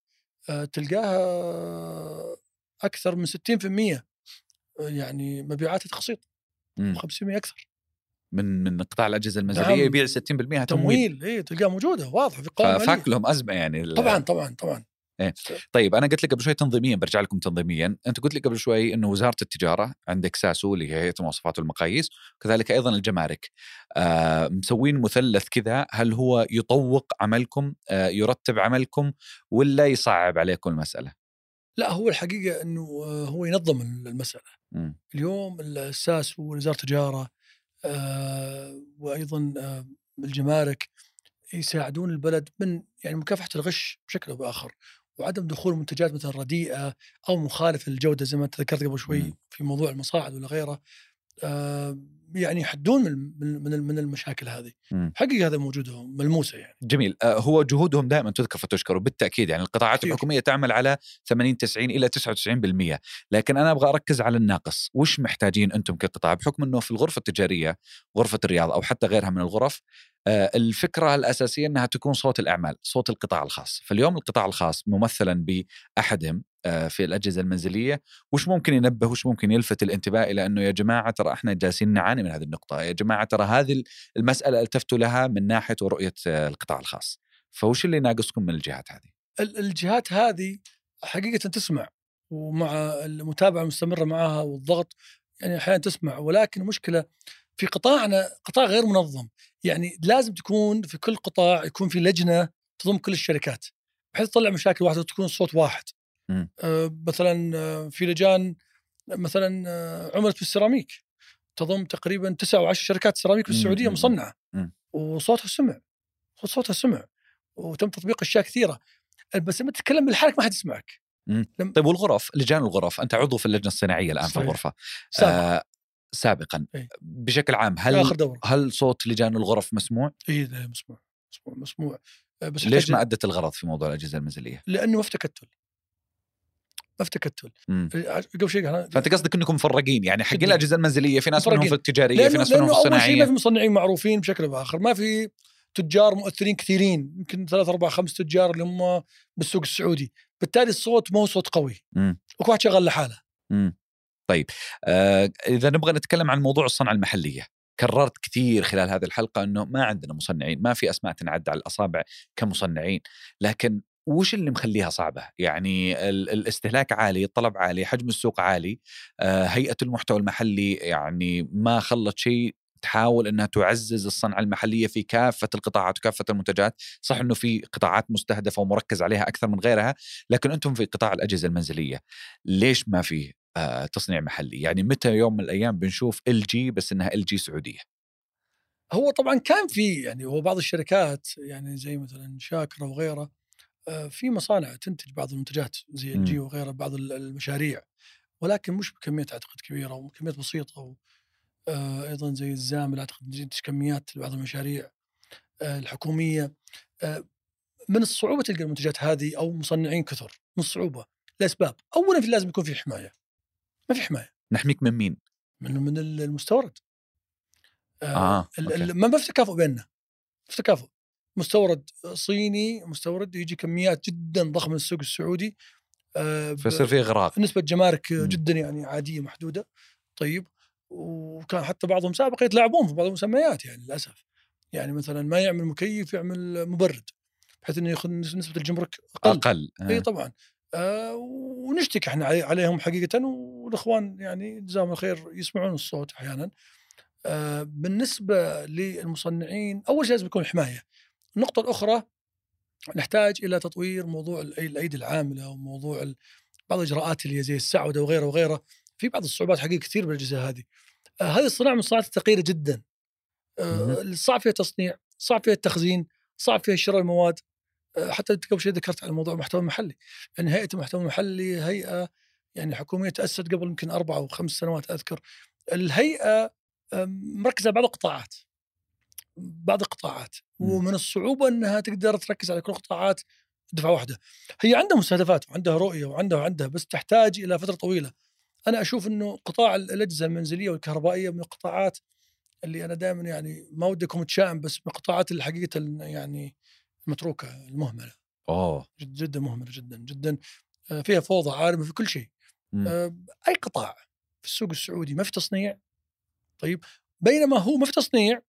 آه، تلقاها أكثر من 60% يعني مبيعاتها مم. 500 أكثر. من من قطاع الأجهزة المنزليه نعم. يبيع 60% تمويل, تمويل اي تلقاها موجوده واضحه في قوائم مالية. ففاك لهم أزمة يعني طبعا طبعا طبعا. طيب أنا قلت لك قبل شوي تنظيميا برجع لكم تنظيميا. أنت قلت لي قبل شوي إنه وزارة التجارة عندك ساسو اللي هي هيئة المواصفات والمقاييس وكذلك أيضا الجمارك. آه مسوين مثلث كذا هل هو يطوق عملكم آه يرتب عملكم ولا يصعب عليكم المسألة؟ لا هو الحقيقة إنه آه، هو ينظم المسألة. مم. اليوم الساس ووزاره التجارة وأيضا آه، الجمارك يساعدون البلد من يعني مكافحة الغش بشكل أو بآخر وعدم دخول منتجات مثلا رديئة أو مخالفه للجودة زي ما أنت ذكرت قبل شوي. في موضوع المصاعد ولا غيره آه، يعني يحدون من من- من المشاكل هذه. مم. حقيقة هذا موجوده ملموسة يعني. جميل. آه هو جهودهم دائما تذكر فتشكر وبالتأكيد يعني القطاعات كثير. الحكومية تعمل على 80 90 إلى 99% لكن أنا أبغى أركز على الناقص. وش محتاجين أنتم كقطاع؟ بحكم إنه في الغرفة التجارية غرفة الرياض أو حتى غيرها من الغرف آه، الفكرة الأساسية إنها تكون صوت الأعمال، صوت القطاع الخاص، فاليوم القطاع الخاص ممثلا بأحدهم آه، في الأجهزة المنزلية، وش ممكن ينبه وش ممكن يلفت الانتباه إلى إنه يا جماعة ترى إحنا جالسين نعاني من هذه النقطة، يا جماعة ترى هذه المسألة التفتوا لها من ناحية ورؤيه آه، القطاع الخاص. فوش اللي ناقصكم من الجهات هذه؟ ال- الجهات هذه حقيقة تسمع ومع المتابعة المستمرة معها والضغط يعني أحيانا تسمع ولكن المشكلة في قطاعنا قطاع غير منظم. يعني لازم تكون في كل قطاع يكون في لجنة تضم كل الشركات بحيث تطلع مشاكل واحدة وتكون صوت واحد. آه مثلا آه، في لجان مثلا آه، عملت بالسيراميك تضم تقريبا تسع أو 10 شركات سيراميك في السعودية مصنعة. وصوتها سمع صوت صوتها سمع. وتم تطبيق أشياء كثيرة. بس لما تتكلم بالحالك ما حد يسمعك. طيب والغرف؟ لجان الغرف. أنت عضو في اللجنة الصناعية الآن في صحيح. الغرفة. سابقا آه سابقا إيه. بشكل عام في هل هل صوت لجان الغرف مسموع؟ إي لا، مسموع مسموع مسموع آه، بس ليش ما أدت الغرض في موضوع الأجهزة المنزلية؟ لأنه ما في تكتل ما في تكتل مم. قبل شيء إحنا فأنت قصدك إنكم مفرقين يعني حق. الأجهزة المنزلية في ناس منهم. في التجارية في لأنه- ناس منهم في أول شيء ما في الصناعيه مصنعين معروفين بشكل أو بآخر ما في تجار مؤثرين كثيرين يمكن ثلاث أربع خمس تجار اللي هم بالسوق السعودي بالتالي الصوت ما هو صوت قوي. وكل واحد شغال لحاله. طيب آه إذا نبغى نتكلم عن موضوع الصنعة المحلية كررت كثير خلال هذه الحلقة إنه ما عندنا مصنعين ما في أسماء تنعد على الأصابع كمصنعين لكن وش اللي مخليها صعبة؟ يعني ال- الاستهلاك عالي، الطلب عالي، حجم السوق عالي، آه، هيئة المحتوى المحلي يعني ما خلت شيء تحاول إنها تعزز الصنعة المحلية في كافة القطاعات وكافة المنتجات، صح إنه في قطاعات مستهدفة ومركز عليها أكثر من غيرها، لكن أنتم في قطاع الأجهزة المنزلية، ليش ما في تصنيع محلي؟ يعني متى يوم من الأيام بنشوف إل جي بس إنها إل جي سعودية؟ هو طبعا كان في يعني هو بعض الشركات يعني زي مثلا شاكره وغيره آه، في مصانع تنتج بعض المنتجات زي مم. إل جي وغيرها بعض ال- المشاريع ولكن مش بكميات أعتقد كبيرة وكميات بسيطة و آه، أيضا زي الزامل أعتقد ينتج كميات لبعض المشاريع آه، الحكومية آه، من الصعوبة تلقى المنتجات هذه أو مصنعين كثر من الصعوبة لأسباب اولا في لازم يكون في حماية ما في حماية. نحميك من مين؟ من من المستورد. آه،. ال- ما في تكافؤ بيننا. في تكافؤ. مستورد صيني مستورد يجي كميات جدا ضخمة من السوق السعودي. آه، فيصير في إغراق. نسبه جمارك. جدا يعني عادية محدودة. طيب. وكان حتى بعضهم سابقا يتلاعبون في بعض المسميات يعني للأسف. يعني مثلا ما يعمل مكيف يعمل مبرد بحيث إنه ياخذ نسبة الجمرك أقل. أقل إي آه. طبعا. آه ونشتكي إحنا علي- عليهم حقيقه والإخوان يعني جزاهم الخير يسمعون الصوت أحيانا. آه بالنسبة للمصنعين أول شيء لازم يكون حماية. النقطة الأخرى نحتاج إلى تطوير موضوع الأيدي العاملة وموضوع بعض الإجراءات اللي زي السعودة وغيره وغيره في بعض الصعوبات حقيقة كثير بالأجهزة هذه. آه هذه الصناعة من الصناعات الثقيلة جدا. آه صعب فيها التصنيع صعب فيها التخزين صعب فيها شراء المواد. حتى قبل شوي ذكرت على موضوع المحتوى المحلي. يعني هيئة المحتوى المحلي هيئة يعني حكومية تأسست قبل يمكن أربع أو خمس سنوات أذكر. الهيئة مركزة بعض القطاعات. بعض القطاعات. ومن الصعوبة إنها تقدر تركز على كل القطاعات دفعة واحدة. هي عندها مستهدفات وعندها رؤية وعندها وعندها بس تحتاج إلى فترة طويلة. أنا أشوف إنه قطاع الأجهزة المنزلية والكهربائية من القطاعات اللي أنا دائما يعني ما ودي اكون متشائم بس من القطاعات اللي حقيقه يعني المتروكة المهملة. اوه جد جدا مهملة جدا جدا. آه، فيها فوضى عارمة في كل شيء. آه، أي قطاع في السوق السعودي ما في تصنيع. طيب بينما هو ما في تصنيع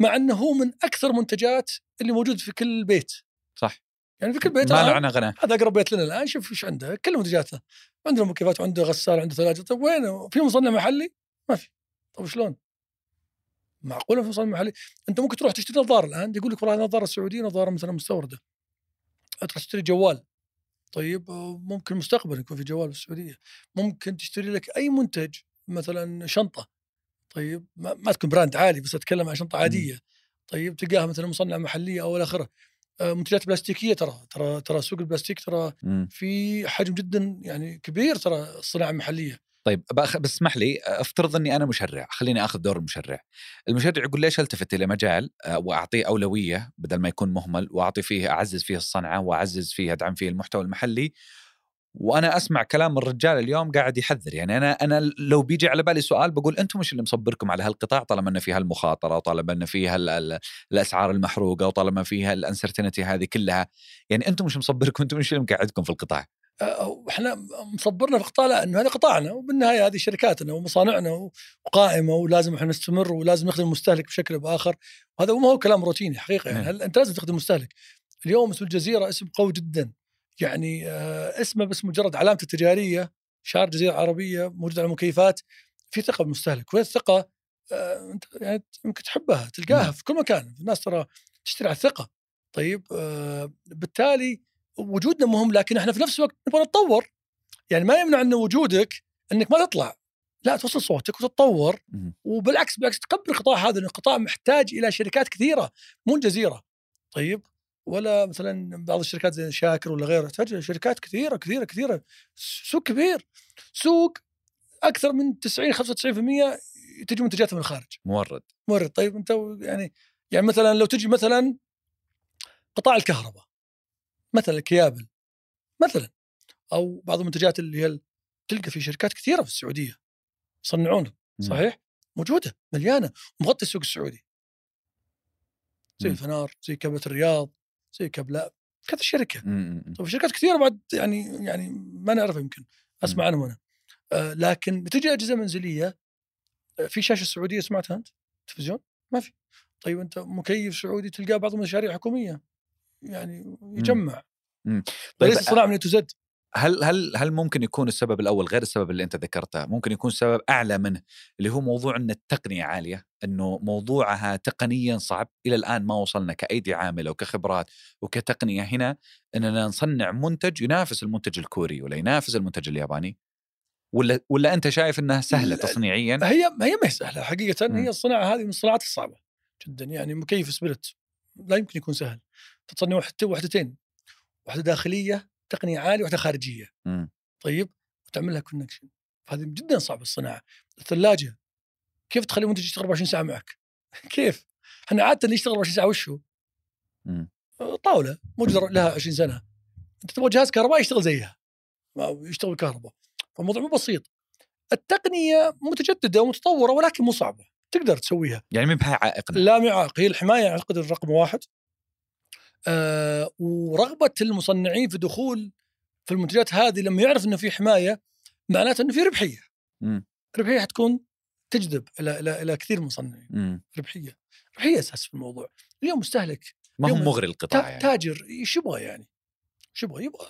مع إنه هو من أكثر منتجات اللي موجود في كل بيت. صح. يعني في كل بيت ما لعنا غنى هذا أقرب بيت لنا الآن. شوف إيش عنده. كل منتجاته. عنده مكيفات وعنده غسالة وعنده ثلاجة. طيب وين؟ في مصنع محلي؟ ما في. طيب شلون؟ معقولة في مصنع محلي؟ أنت ممكن تروح تشتري نظارة الآن يقول لك والله النظاره السعوديه نظارة مثلا مستوردة. تروح تشتري جوال. طيب آه، ممكن مستقبلا يكون في جوال في السعودية. ممكن تشتري لك أي منتج مثلا شنطة. طيب ما, ما تكون brand عالي بس أتكلم عن شنطة عادية. طيب تلقاها مثلا مصنع محلية أو إلى آخره. آه، منتجات بلاستيكية ترى ترى ترى سوق البلاستيك ترى. في حجم جدا يعني كبير ترى الصناعة المحلية. طيب. بس اسمح لي افترض إني أنا مشرع خليني آخذ دور المشرع المشرع يقول ليش ألتفت إلى مجال آه، وأعطيه أولوية بدل ما يكون مهمل وأعطي فيه أعزز فيه الصنعة وأعزز فيه أدعم فيه المحتوى المحلي. وأنا أسمع كلام الرجال اليوم قاعد يحذر يعني أنا أنا لو بيجي على بالي سؤال بقول أنتم مش اللي مصبركم على هالقطاع؟ طالما ان فيها المخاطرة وطالما ان فيها ال- ال- الأسعار المحروقة وطالما فيها الأنسرتينتي هذه كلها يعني أنتم مش مصبركم؟ أنتم مش اللي مقعدكم في القطاع؟ إحنا مصبرنا في قطاع لا إنه هذا قطاعنا وبالنهاية هذه شركاتنا ومصانعنا وقائمة ولازم إحنا نستمر ولازم نخدم المستهلك بشكل أو بآخر. وهذا ما هو كلام روتيني حقيقه يعني نعم. هل أنت لازم تخدم المستهلك اليوم اسم الجزيرة اسم قوي جدا. يعني آه، اسمه بس مجرد علامته التجاريه شعار جزيرة عربية موجود على المكيفات في ثقة بالمستهلك. وهي الثقة آه، أنت يعني يمكن تحبها تلقاها نعم. في كل مكان. الناس ترى تشتري على الثقة. طيب آه، بالتالي وجودنا مهم لكن إحنا في نفس الوقت نبغى نتطور. يعني ما يمنع إن وجودك إنك ما تطلع. لا توصل صوتك وتتطور. وبالعكس بالعكس تكبر القطاع هذا. لأن القطاع محتاج إلى شركات كثيرة مو الجزيرة. طيب؟ ولا مثلا بعض الشركات زي شاكر ولا غيره تحتاج شركات كثيرة كثيرة كثيرة. سوق كبير. سوق أكثر من 90 95% تجي منتجاتها من الخارج. مورد. مورد. طيب أنت يعني يعني مثلا لو تجي مثلا قطاع الكهرباء. مثلا الكيابل مثلا أو بعض المنتجات اللي هي تلقى في شركات كثيرة في السعودية يصنعون مم. صحيح؟ موجودة مليانة مغطي السوق السعودي زي. الفنار زي كبله الرياض زي كبله كذا شركة. طيب شركات كثيرة بعد يعني يعني ما نعرفها يمكن أسمع عنهم أنا آه لكن بتجي أجهزة منزلية آه، في شاشة سعودية سمعتها أنت؟ تلفزيون؟ ما في طيب أنت مكيف سعودي تلقاه بعض المشاريع حكومية يعني يجمع مم. طيب ليس صناعه من زد هل هل هل ممكن يكون السبب الأول غير السبب اللي أنت ذكرته ممكن يكون سبب أعلى منه اللي هو موضوع إن التقنية عالية إنه موضوعها تقنيا صعب إلى الآن ما وصلنا كأيدي عاملة وكخبرات وكتقنية هنا إننا نصنع منتج ينافس المنتج الكوري ولا ينافس المنتج الياباني ولا ولا أنت شايف إنها سهلة. تصنيعيا هي هي ما هي سهلة حقيقه مم. هي الصناعة هذه من الصناعات الصعبة جدا يعني مكيف split لا يمكن يكون سهل تصنع وحدتين واحدة داخلية تقنية عالية واحدة خارجية. مم. طيب؟ وتعمل لها connection هذه جدا صعبه الصناعة. الثلاجة كيف تخلي منتج يشتغل 24 ساعة معك؟ كيف؟ إحنا عادة اللي يشتغل 24 ساعة وش هو؟ مم. طاولة. موجودة لها 20 سنة. أنت تبغى جهاز كهرباء يشتغل زيها. ما- يشتغل بالكهرباء فالموضوع مو بسيط. التقنية متجددة ومتطورة ولكن مو صعبة. تقدر تسويها. يعني من بها عائقنا لا معاق هي الحمايه اعتقد الرقم واحد. آه ورغبة المصنعين في دخول في المنتجات هذه لما يعرف إنه في حماية معناته إنه في ربحية مم. ربحية حتكون تجذب إلى إلى إلى كثير من المصنعين. ربحية ربحية أساس في الموضوع اليوم مستهلك ما هو مغري القطاع يعني. تاجر إيش يبغى يعني؟ إيش يبغى؟ يبغى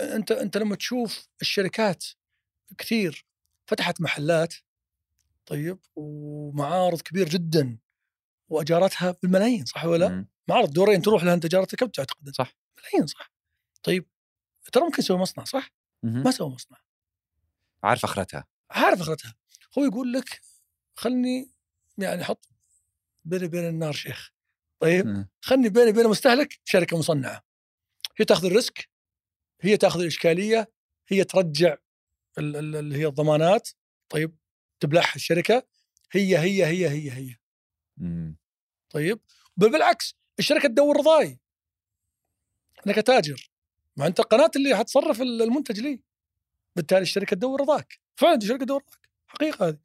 أنت أنت لما تشوف الشركات كثير فتحت محلات طيب ومعارض كبير جدا وأجارتها بالملايين صح ولا لا؟ مم. معرض دورين تروح لها أنت جارتك كم تعتقد؟ صح. ملايين صح طيب ترى ممكن يسوي مصنع صح؟ مهم. ما سوى مصنع عارف أخرتها عارف أخرتها هو يقول لك خلني يعني حط بيني وبين النار شيخ طيب مم. خلني بيني وبين المستهلك شركة مصنعة هي تأخذ الريسك هي تأخذ الإشكالية هي ترجع ال- ال- اللي هي الضمانات طيب تبلعها الشركة هي هي هي هي هي مم. طيب؟ بل بالعكس الشركة تدور رضاي. أنا كتاجر ما أنت القناة اللي حتصرف ال- المنتج لي. بالتالي الشركة تدور رضاك. فعلا الشركة تدور رضاك. حقيقة هذه.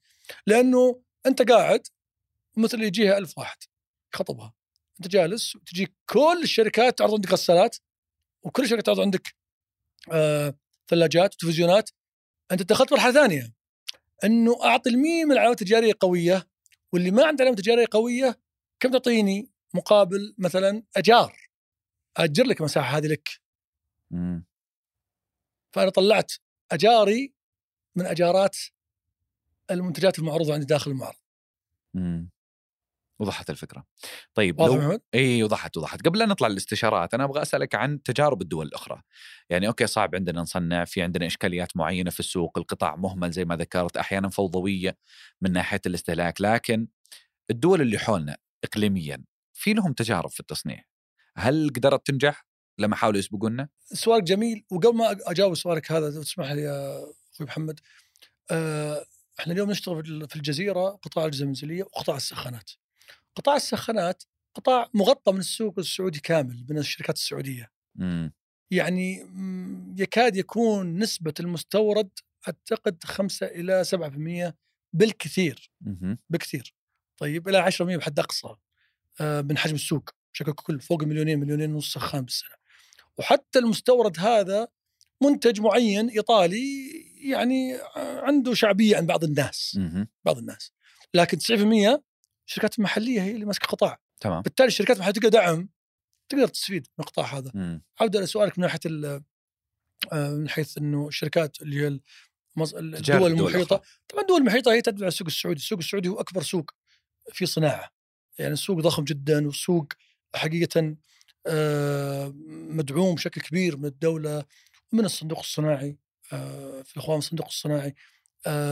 لأنه أنت قاعد مثل يجيها ألف واحد. يخطبها أنت جالس وتجيك كل الشركات تعرض عندك غسالات وكل شركه تعرض عندك آه ثلاجات وتلفزيونات. أنت دخلت مرحلة ثانية. أنه أعطي المين من العلامات التجارية قوية. واللي ما عنده علامه تجاريه قوية كم تعطيني مقابل مثلا أجار أجر لك المساحه هذه لك مم. فأنا طلعت أجاري من أجارات المنتجات المعروضة عندي داخل المعرض مم. وضحت الفكرة. طيب واضح لو محمد؟ إي وضحت وضحت. قبل لا نطلع للاستشارات أنا أبغى أسألك عن تجارب الدول الأخرى. يعني أوكي صعب عندنا نصنع في عندنا إشكاليات معينة في السوق القطاع مهمل زي ما ذكرت أحيانا فوضوية من ناحية الاستهلاك. لكن الدول اللي حولنا اقليميا في لهم تجارب في التصنيع. هل قدرت تنجح لما حاولوا يسبقونا سؤالك جميل. وقبل ما أجاوب سؤالك هذا لو تسمح لي يا أخوي محمد. آه، إحنا اليوم نشتغل في الجزيرة قطاع الاجهزه المنزلية وقطاع السخانات. قطاع السخانات قطاع مغطى من السوق السعودي كامل من الشركات السعودية. إمم يعني مم، يكاد يكون نسبة المستورد أعتقد 5 إلى 7% بالكثير مهم. بكثير. طيب إلى 10% بحد أقصى آه، من حجم السوق بشكل كل فوق مليونين مليونين ونص سخان بالسنة. وحتى المستورد هذا منتج معين إيطالي يعني عنده شعبية عند بعض الناس مهم. بعض الناس لكن 90% الشركات المحلية هي اللي ماسكة قطاع تمام. بالتالي الشركات المحلية تلقى دعم تقدر تستفيد من القطاع هذا. مم. عوده لسؤالك من ناحية ال- آه، من حيث إنه الشركات اللي هي تجارب الدول المحيطة. طبعا الدول المحيطة هي تتبع السوق السعودي، السوق السعودي هو أكبر سوق في صناعة. يعني السوق ضخم جدا والسوق حقيقة آه، مدعوم بشكل كبير من الدولة ومن الصندوق الصناعي آه، في الأخوان الصندوق الصناعي.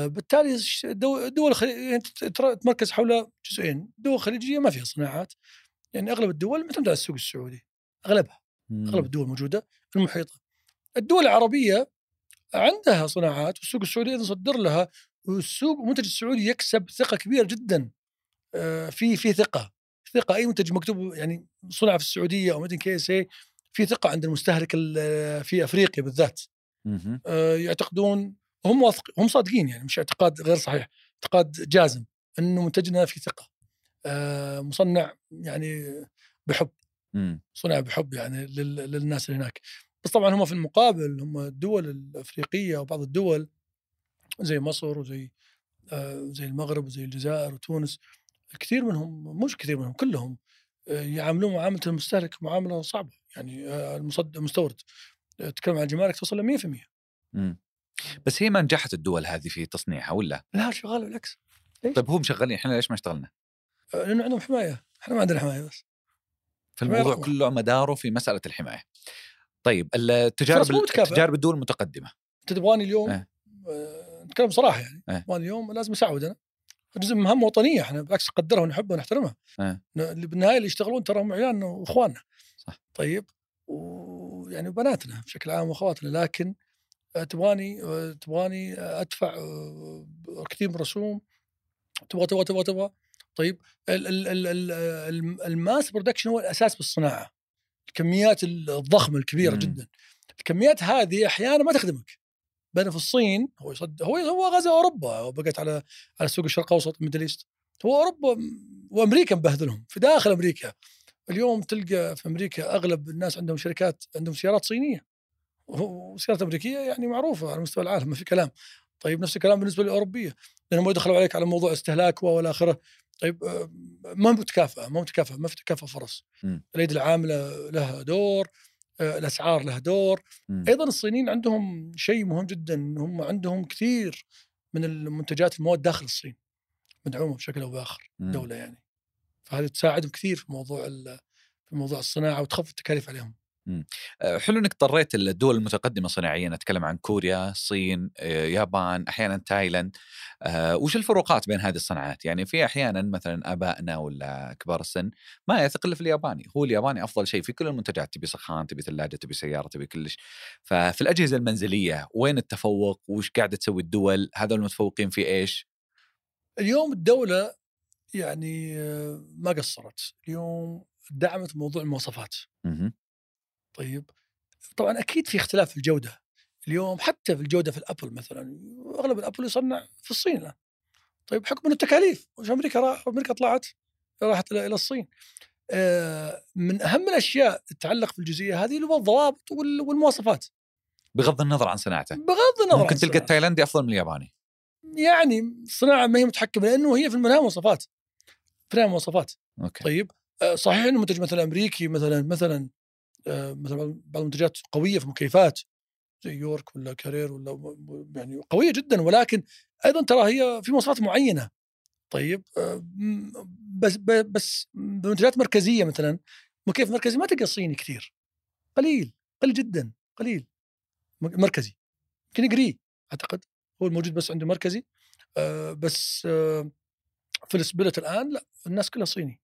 بالتالي الش- الدو- الدول الخليجيه تتمركز حول جزئين، الدول الخليجيه ما فيها صناعات يعني أغلب الدول معتمده على السوق السعودي أغلبها مم. اغلب الدول الموجوده المحيطة. الدول العربية عندها صناعات والسوق السعودي أيضا يصدر لها والسوق المنتج السعودي يكسب ثقة كبيرة جدا آه، في في ثقة ثقة أي منتج مكتوب يعني صنع في السعودية أو مدن كي إس اي في ثقة عند المستهلك ال- في أفريقيا بالذات. آه، يعتقدون هم واثق هم صادقين يعني مش اعتقاد غير صحيح اعتقاد جازم إنه منتجنا في ثقة آه، مصنع يعني بحب مم. صنع بحب يعني لل- للناس اللي هناك بس طبعا هم في المقابل هم الدول الأفريقية وبعض الدول زي مصر وزي آه، زي المغرب وزي الجزائر وتونس الكثير منهم مش كثير منهم كلهم آه، يعاملون معاملة المستهلك معاملة صعبة يعني آه، المستورد تتكلم عن الجمارك توصل ل 100% مم. بس هي ما نجحت الدول هذه في تصنيعها ولا؟ لا شغال بالعكس طيب هم شغالين إحنا ليش ما اشتغلنا؟ آه، لأنه عندهم حماية إحنا ما عندنا حماية بس فالموضوع. كله مداره في مسألة الحماية. طيب التجارب. تجارب الدول المتقدمه أنت تبغاني اليوم إيه. آه، نتكلم بصراحه يعني إيه. تبغاني اليوم لازم اساعد أنا جزء من مهمه وطنية إحنا بالعكس نقدرها ونحبها ونحترمها اللي بالنهاية اللي يشتغلون ترى هم عيالنا وإخواننا صح. طيب ويعني بناتنا بشكل عام وأخواتنا لكن تبغاني تبغاني أدفع كثير من الرسوم تبغى تبغى تبغى تبغى. طيب ال- ال- ال- ال- الم- ال mass production هو الأساس بالصناعة. الكميات الضخمة الكبيرة مم. جدا. الكميات هذه أحيانا ما تخدمك. بينما في الصين هو يصد هو هو غزا أوروبا وبقت على على سوق الشرق الأوسط ال Middle East. هو أوروبا وأمريكا مبهذلهم. في داخل أمريكا. اليوم تلقى في أمريكا أغلب الناس عندهم شركات عندهم سيارات صينية. وسيارات أمريكية يعني معروفة على مستوى العالم ما في كلام طيب نفس الكلام بالنسبة للأوروبية لأنهم يدخلوا عليك على موضوع استهلاك والى آخره طيب آه، ما متكافئه ما متكافئه ما في تكافؤ فرص مم. الأيدي العاملة لها دور آه، الأسعار لها دور مم. أيضا الصينيين عندهم شيء مهم جدا هم عندهم كثير من المنتجات المواد داخل الصين مدعومة بشكل أو بآخر. دولة يعني فهذه تساعدهم كثير في موضوع في موضوع الصناعة وتخفف التكاليف عليهم حلو إنك اضطريت الدول المتقدمة صناعيا أتكلم عن كوريا، الصين، آه، يابان، أحيانا تايلاند. آه، وش الفروقات بين هذه الصناعات؟ يعني في أحيانا مثلا آبائنا ولا كبار السن ما يثق في الياباني، هو الياباني أفضل شيء في كل المنتجات، تبي سخان، تبي ثلاجة، تبي سيارة، تبي كلش. ففي الأجهزة المنزلية وين التفوق؟ وش قاعدة تسوي الدول؟ هذول المتفوقين في إيش؟ اليوم الدولة يعني آه، ما قصرت اليوم دعمت موضوع المواصفات. طيب طبعا أكيد في اختلاف في الجودة اليوم حتى في الجودة في الأبل مثلا أغلب الأبل يصنع في الصين الآن طيب حكم إنه التكاليف وش أمريكا راح أمريكا طلعت راحت إلى الصين آه، من أهم الأشياء تتعلق في الجزئية هذه اللي هو الضوابط وال- والمواصفات بغض النظر عن صناعته. بغض النظر ممكن عن تلقى. التايلندي أفضل من الياباني. يعني الصناعه ما هي متحكمة لأنه هي في النهايه مواصفات في النهايه مواصفات okay. طيب آه، صحيح إنه منتج مثلا أمريكي مثلا مثلا مثلا بعض المنتجات قوية في المكيفات زي يورك ولا كارير ولا يعني قوية جدا ولكن أيضا ترى هي في مواصفات معينة. طيب آه، بس بس بمنتجات مركزية مثلا مكيف مركزي ما تلقى صيني كثير. قليل قليل جدا قليل. مركزي. يمكن جري أعتقد. هو الموجود بس عنده مركزي. آه، بس آه، في ال split الآن لا الناس كلها صيني.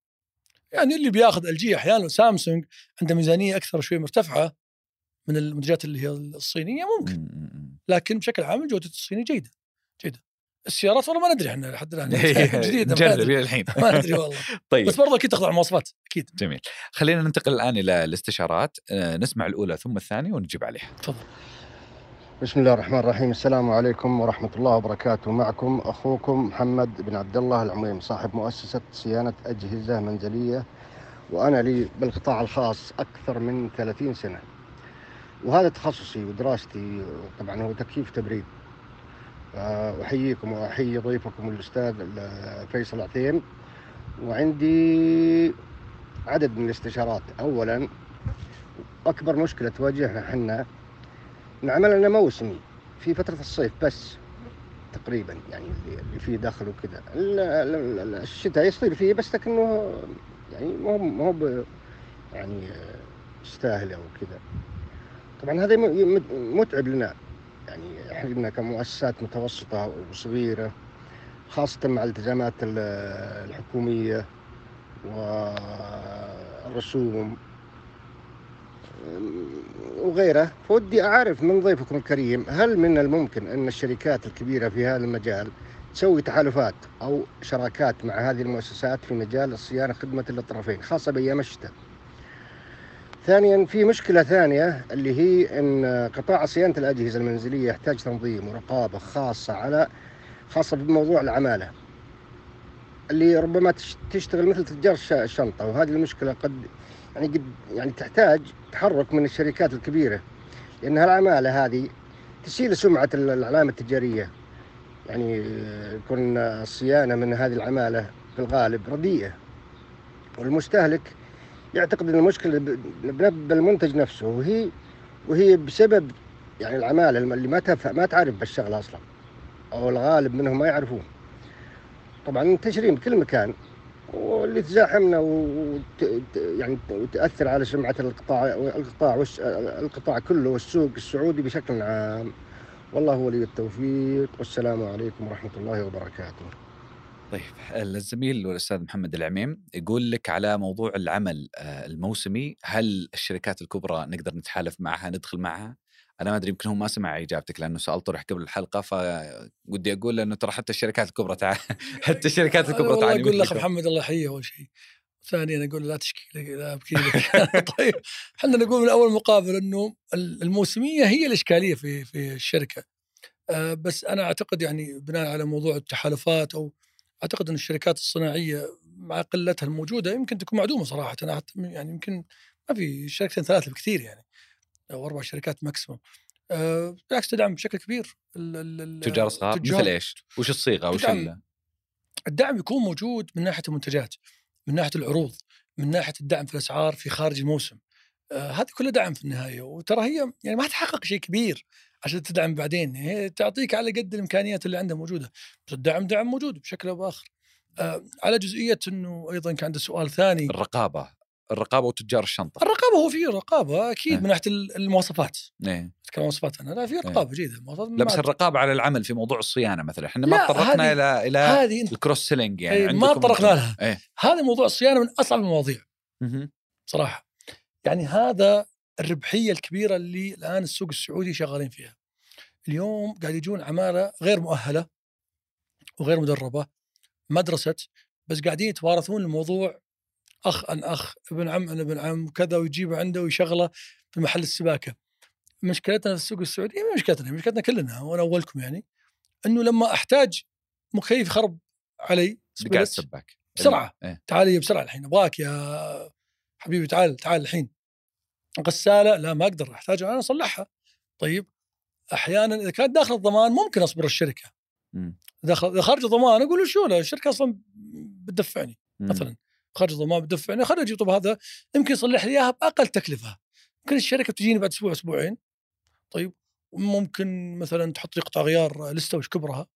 يعني اللي بياخذ إل جي أحيانا سامسونج عنده ميزانية أكثر شوي مرتفعة من المنتجات اللي هي الصينية ممكن. مم، مم، مم. لكن بشكل عام جوده الصيني جيدة جيدة. السيارات والله ما ندري إحنا لحد الآن جديدة نجرب إلى الحين. ما ندري والله. طيب. بس برضه أكيد تخضع المواصفات أكيد. جميل. خلينا ننتقل الآن إلى الاستشارات. آه، نسمع الأولى ثم الثانية ونجيب عليها. تفضل. بسم الله الرحمن الرحيم السلام عليكم ورحمة الله وبركاته معكم أخوكم محمد بن عبد الله العميم صاحب مؤسسة صيانة أجهزة منزلية وأنا لي بالقطاع الخاص أكثر من 30 سنة وهذا تخصصي ودراستي طبعا هو تكييف تبريد أحييكم وأحيي ضيفكم الأستاذ فيصل عثيم وعندي عدد من الاستشارات أولا أكبر مشكلة تواجهنا حنا نعمل لنا موسمي في فترة الصيف بس تقريبا يعني اللي فيه دخل وكذا. ال- ال- ال- الشتاء يصير فيه بس لكنه يعني هو ب- يعني يستاهل أو كذا. طبعا هذا متعب لنا. يعني إحنا كمؤسسات متوسطة وصغيرة خاصة مع الالتزامات ال- الحكومية والرسوم. وغيره. فودي أعرف من ضيفكم الكريم هل من الممكن أن الشركات الكبيرة في هذا المجال تسوي تحالفات أو شراكات مع هذه المؤسسات في مجال الصيانة خدمة للطرفين خاصة بأيام الشتاء ثانيا في مشكلة ثانية اللي هي إن قطاع صيانة الأجهزة المنزلية يحتاج تنظيم ورقابة خاصة على خاصة بموضوع العمالة اللي ربما تش- تشتغل مثل تجار الش- الشنطة وهذه المشكلة قد يعني قد يعني تحتاج تحرك من الشركات الكبيرة لأن هالعماله هذه تشيل سمعة ال- العلامه التجارية. يعني آه، يكون الصيانة من هذه العمالة في الغالب رديئة. والمستهلك يعتقد إن المشكلة بالمنتج نفسه وهي وهي بسبب يعني العمالة اللي ما ما تعرف بالشغله أصلا أو الغالب منهم ما يعرفون طبعا منتشرين بكل مكان واللي تزاحمنا وت... يعني وتأثر على سمعة القطاع القطاع والش... القطاع كله والسوق السعودي بشكل عام. والله ولي التوفيق. والسلام عليكم ورحمة الله وبركاته. طيب الزميل والأستاذ محمد العميم يقول لك على موضوع العمل آه، الموسمي هل الشركات الكبرى نقدر نتحالف معها ندخل معها؟ أنا ما أدري يمكن هو ما سمع إجابتك لأنه سؤال طرح قبل الحلقة فودي أقول انه ترى حتى الشركات الكبرى تعال حتى الشركات الكبرى والله تعال أقول لك محمد الله يحييه أول شيء ثانيا أقول لا تشكي لك لا أبكي لك. طيب إحنا نقول من أول مقابل إنه الموسمية هي الإشكالية في في الشركة. آه، بس أنا أعتقد يعني بناء على موضوع التحالفات أو أعتقد إن الشركات الصناعية مع قلتها الموجودة يمكن تكون معدومة صراحة. أعت- يعني يمكن ما في شركتين ثلاثة بكثير يعني. أو أربع شركات ماكسيموم آه، بالعكس تدعم بشكل كبير تجار صغار مثل إيش؟ وش الصيغة؟ وش الدعم يكون موجود من ناحية المنتجات من ناحية العروض من ناحية الدعم في الأسعار في خارج الموسم. آه هذه كلها دعم في النهاية. وترى هي يعني ما تحقق شيء كبير عشان تدعم بعدين. هي تعطيك على قد الإمكانيات اللي عندها موجودة. بس الدعم دعم موجود بشكل أو بآخر. آه على جزئية إنه أيضا كان عنده سؤال ثاني. الرقابة. الرقابة وتجار الشنطة. الرقابة هو في رقابة أكيد إيه. من ناحية المواصفات. إيه. أتكلم مواصفات أنا. لا في رقابة جيدة. المواصفات لا بس ما- الرقابة على العمل في موضوع الصيانة مثلا. إحنا ما تطرقنا إلى إلى هذه الكروس سيلينج يعني إيه، ما تطرقنا. لها. إيه. هذا موضوع الصيانة من أصعب المواضيع. صراحة. يعني هذا الربحية الكبيرة اللي الآن السوق السعودي شغالين فيها. اليوم قاعد يجون عماله غير مؤهلة وغير مدربة مدرسة بس قاعدين يتوارثون الموضوع أخ عن أخ ابن عم عن ابن عم كذا ويجيبه عنده ويشغله في محل السباكة. مشكلتنا في السوق السعودي مو مشكلتنا مشكلتنا كلنا وأنا أولكم يعني إنه لما أحتاج مكيف يخرب علي سباك. بسرعة. إيه. تعال يا بسرعة الحين أبغاك يا حبيبي تعال تعال الحين. غسالة؟ لا ما أقدر أحتاج أنا أصلحها. طيب أحيانا إذا كانت داخل الضمان ممكن أصبر الشركة. داخل إذا خارج الضمان أقول له شو لا الشركة أصلا بتدفعني مم. مثلا خارج الضمان بتدفعني خليني أجيب طب هذا يمكن يصلح لي إياها بأقل تكلفة ممكن الشركة بتجيني بعد أسبوع أسبوعين طيب ممكن مثلا تحط لي قطع غيار لستة وش كبرها.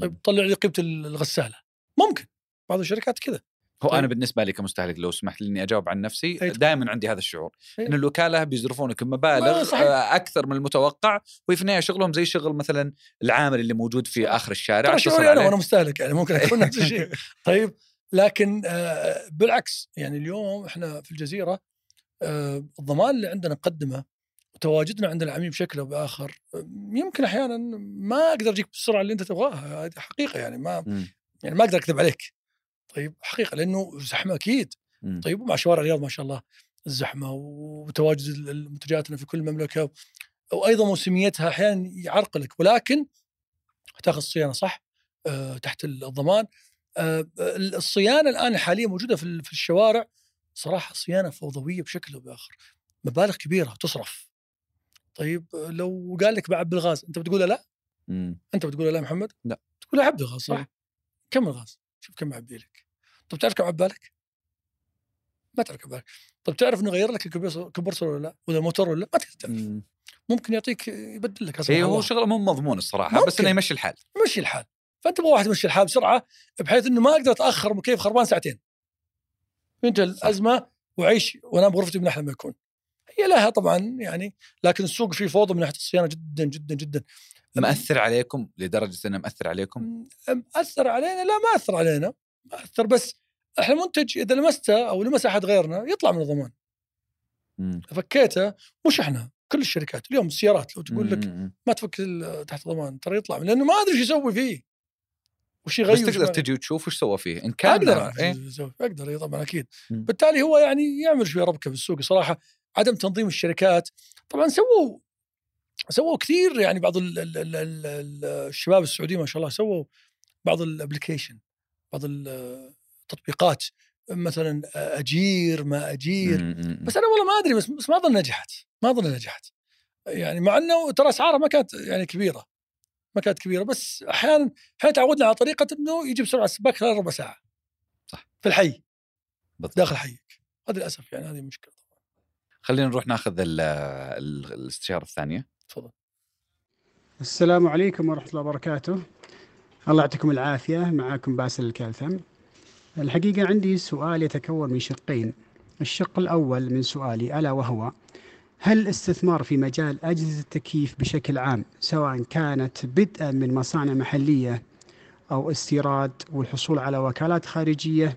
طيب طلع لي قيمة الغسالة ممكن بعض الشركات كذا هو طيب. أنا بالنسبة لي كمستهلك لو سمحت لي إني أجاوب عن نفسي. دائما عندي هذا الشعور أي. إن الوكالة بيصرفونك ما مبالغ. آه، أكثر من المتوقع وفي النهايه شغلهم زي شغل مثلا العامل اللي موجود في آخر الشارع ترى شعوري أنا. وأنا مستهلك يعني ممكن أكون نفس الشيء طيب لكن آه، بالعكس يعني اليوم إحنا في الجزيرة آه، الضمان اللي عندنا نقدمه وتواجدنا عند العميل بشكل أو بآخر آه، يمكن أحيانا ما أقدر أجيك بالسرعة اللي أنت تبغاها هذه حقيقة يعني ما مم. يعني ما أقدر أكذب عليك طيب حقيقة لأنه زحمة أكيد مم. طيب ومع شوارع الرياض ما شاء الله الزحمة وتواجد المنتجاتنا في كل المملكه وأيضا موسميتها أحيانا يعرقلك ولكن تاخذ صيانة صح تحت الضمان الصيانة الآن حاليا موجودة في في الشوارع. صراحة صيانة فوضوية بشكل أو بآخر. مبالغ كبيرة تصرف. طيب آه، لو قال لك بعد بالغاز أنت بتقول لا؟ مم. أنت بتقول لا محمد؟ لا. تقول عبي الغاز صح؟ صح. كم الغاز؟ شوف كم عبي لك. طب تعرف كم عبالك؟ ما تعرف كم عبالك. طب تعرف إنه غير لك كمبرسور ولا لا؟ ولا الموتور ولا لا؟ ما تعرف مم. ممكن يعطيك يبدل لك اي أسمح هو. شغلة مو مضمون الصراحة بس ممكن. إنه يمشي الحال. مشي الحال. فانت تبغى واحد يمشي الحال بسرعة بحيث إنه ما أقدر أتأخر مكيف خربان ساعتين. انت الأزمة؟ وعيش وأنام بغرفتي من أحلى ما يكون. هي لها طبعا يعني لكن السوق فيه فوضى من ناحية الصيانة جدا جدا جدا. مأثر عليكم؟ لدرجة إنه مأثر عليكم؟ أثر علينا؟ لا ما أثر علينا. ما أثر بس إحنا منتج إذا لمسته أو لمس أحد غيرنا يطلع من الضمان. فكيته مش إحنا كل الشركات. اليوم السيارات لو تقول لك. ما تفك تحت ضمان ترى يطلع من لأنه ما أدري إيش يسوي فيه. وش بس يغير وش تقدر تجي وتشوف وش سوى فيه إن كان أقدر أعرف إيه؟ أقدر إيه طبعا أكيد. بالتالي هو يعني يعمل شوية ربكة في السوق صراحة. عدم تنظيم الشركات طبعا سووا سووا كثير يعني بعض ال ال ال ال ال الشباب السعوديين ما شاء الله سووا بعض الابلكيشن بعض التطبيقات مثلا أجير ما أجير. بس أنا والله ما أدري بس, بس ما اظن نجحت ما اظن نجحت. يعني مع إنه ترى أسعارها ما كانت يعني كبيرة. ما كانت كبيرة بس أحيانا أحيانا تعودنا على طريقة إنه يجي بسرعة السباك خلال ربع ساعة. صح. في الحي. بالضبط. داخل حيك. هذا للأسف يعني هذه مشكلة خلينا نروح ناخذ ال- ال- الاستشارة الثانية. تفضل. السلام عليكم ورحمة الله وبركاته. الله يعطيكم العافية. معكم باسل الكالثم. الحقيقة عندي سؤال يتكون من شقين. الشق الأول من سؤالي ألا وهو هل الاستثمار في مجال أجهزة التكييف بشكل عام سواء كانت بدءا من مصانع محلية أو استيراد والحصول على وكالات خارجية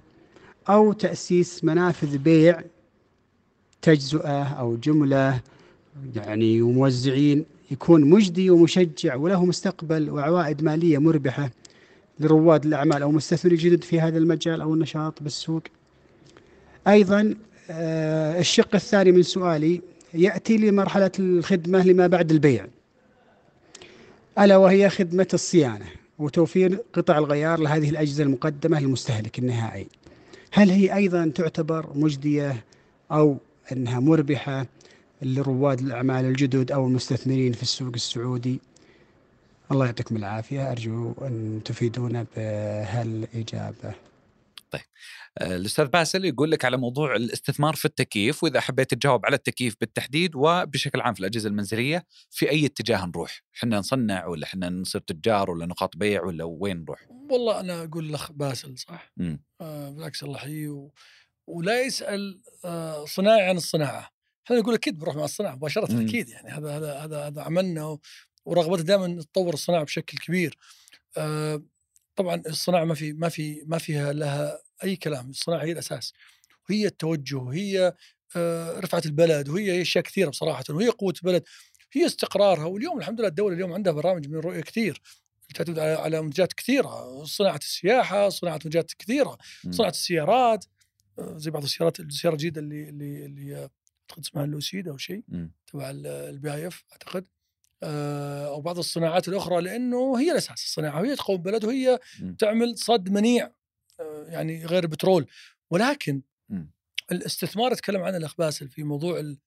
أو تأسيس منافذ بيع تجزئة أو جملة يعني وموزعين يكون مجدي ومشجع وله مستقبل وعوائد مالية مربحة لرواد الأعمال أو مستثمرين جدد في هذا المجال أو النشاط بالسوق؟ أيضا آه، الشق الثاني من سؤالي يأتي لمرحلة الخدمة لما بعد البيع. ألا وهي خدمة الصيانة وتوفير قطع الغيار لهذه الأجهزة المقدمة للمستهلك النهائي. هل هي أيضا تعتبر مجدية أو أنها مربحة لرواد الأعمال الجدد أو المستثمرين في السوق السعودي؟ الله يعطيكم العافية. أرجو أن تفيدونا بهالإجابة. آه، الأستاذ باسل يقول لك على موضوع الاستثمار في التكييف وإذا حبيت تجاوب على التكييف بالتحديد وبشكل عام في الأجهزة المنزلية في أي اتجاه نروح؟ إحنا نصنع ولا إحنا نصير تجار ولا نقاط بيع ولا وين نروح؟ والله أنا أقول الاخ باسل صح مم. آه بالعكس الله يحييه و... ولا يسأل آه صناعي عن الصناعة إحنا نقول أكيد بنروح مع الصناعة مباشرة مم. أكيد يعني هذا هذا هذا هذا عملنا و... ورغبتنا دائما تطور الصناعة بشكل كبير آه طبعا الصناعة ما في ما في ما فيها لها أي كلام الصناعة هي الأساس وهي التوجه وهي آه رفعة البلد وهي أشياء كثيرة بصراحة وهي قوة البلد هي استقرارها واليوم الحمد لله الدولة اليوم عندها برامج من الرؤيه كثير تعتمد على على منتجات كثيرة صناعة السياحة صناعة منتجات كثيرة. صناعة السيارات آه، زي بعض السيارات السيارة الجديدة اللي اللي اللي أعتقد اسمها اللوسيد أو شيء. تبع البي آي إف أعتقد أو بعض الصناعات الأخرى لأنه هي الأساس الصناعة وهي تقوم بلد وهي. تعمل صد منيع آه، يعني غير البترول ولكن مم. الاستثمار تكلم عنه الاخ باسل في موضوع ال-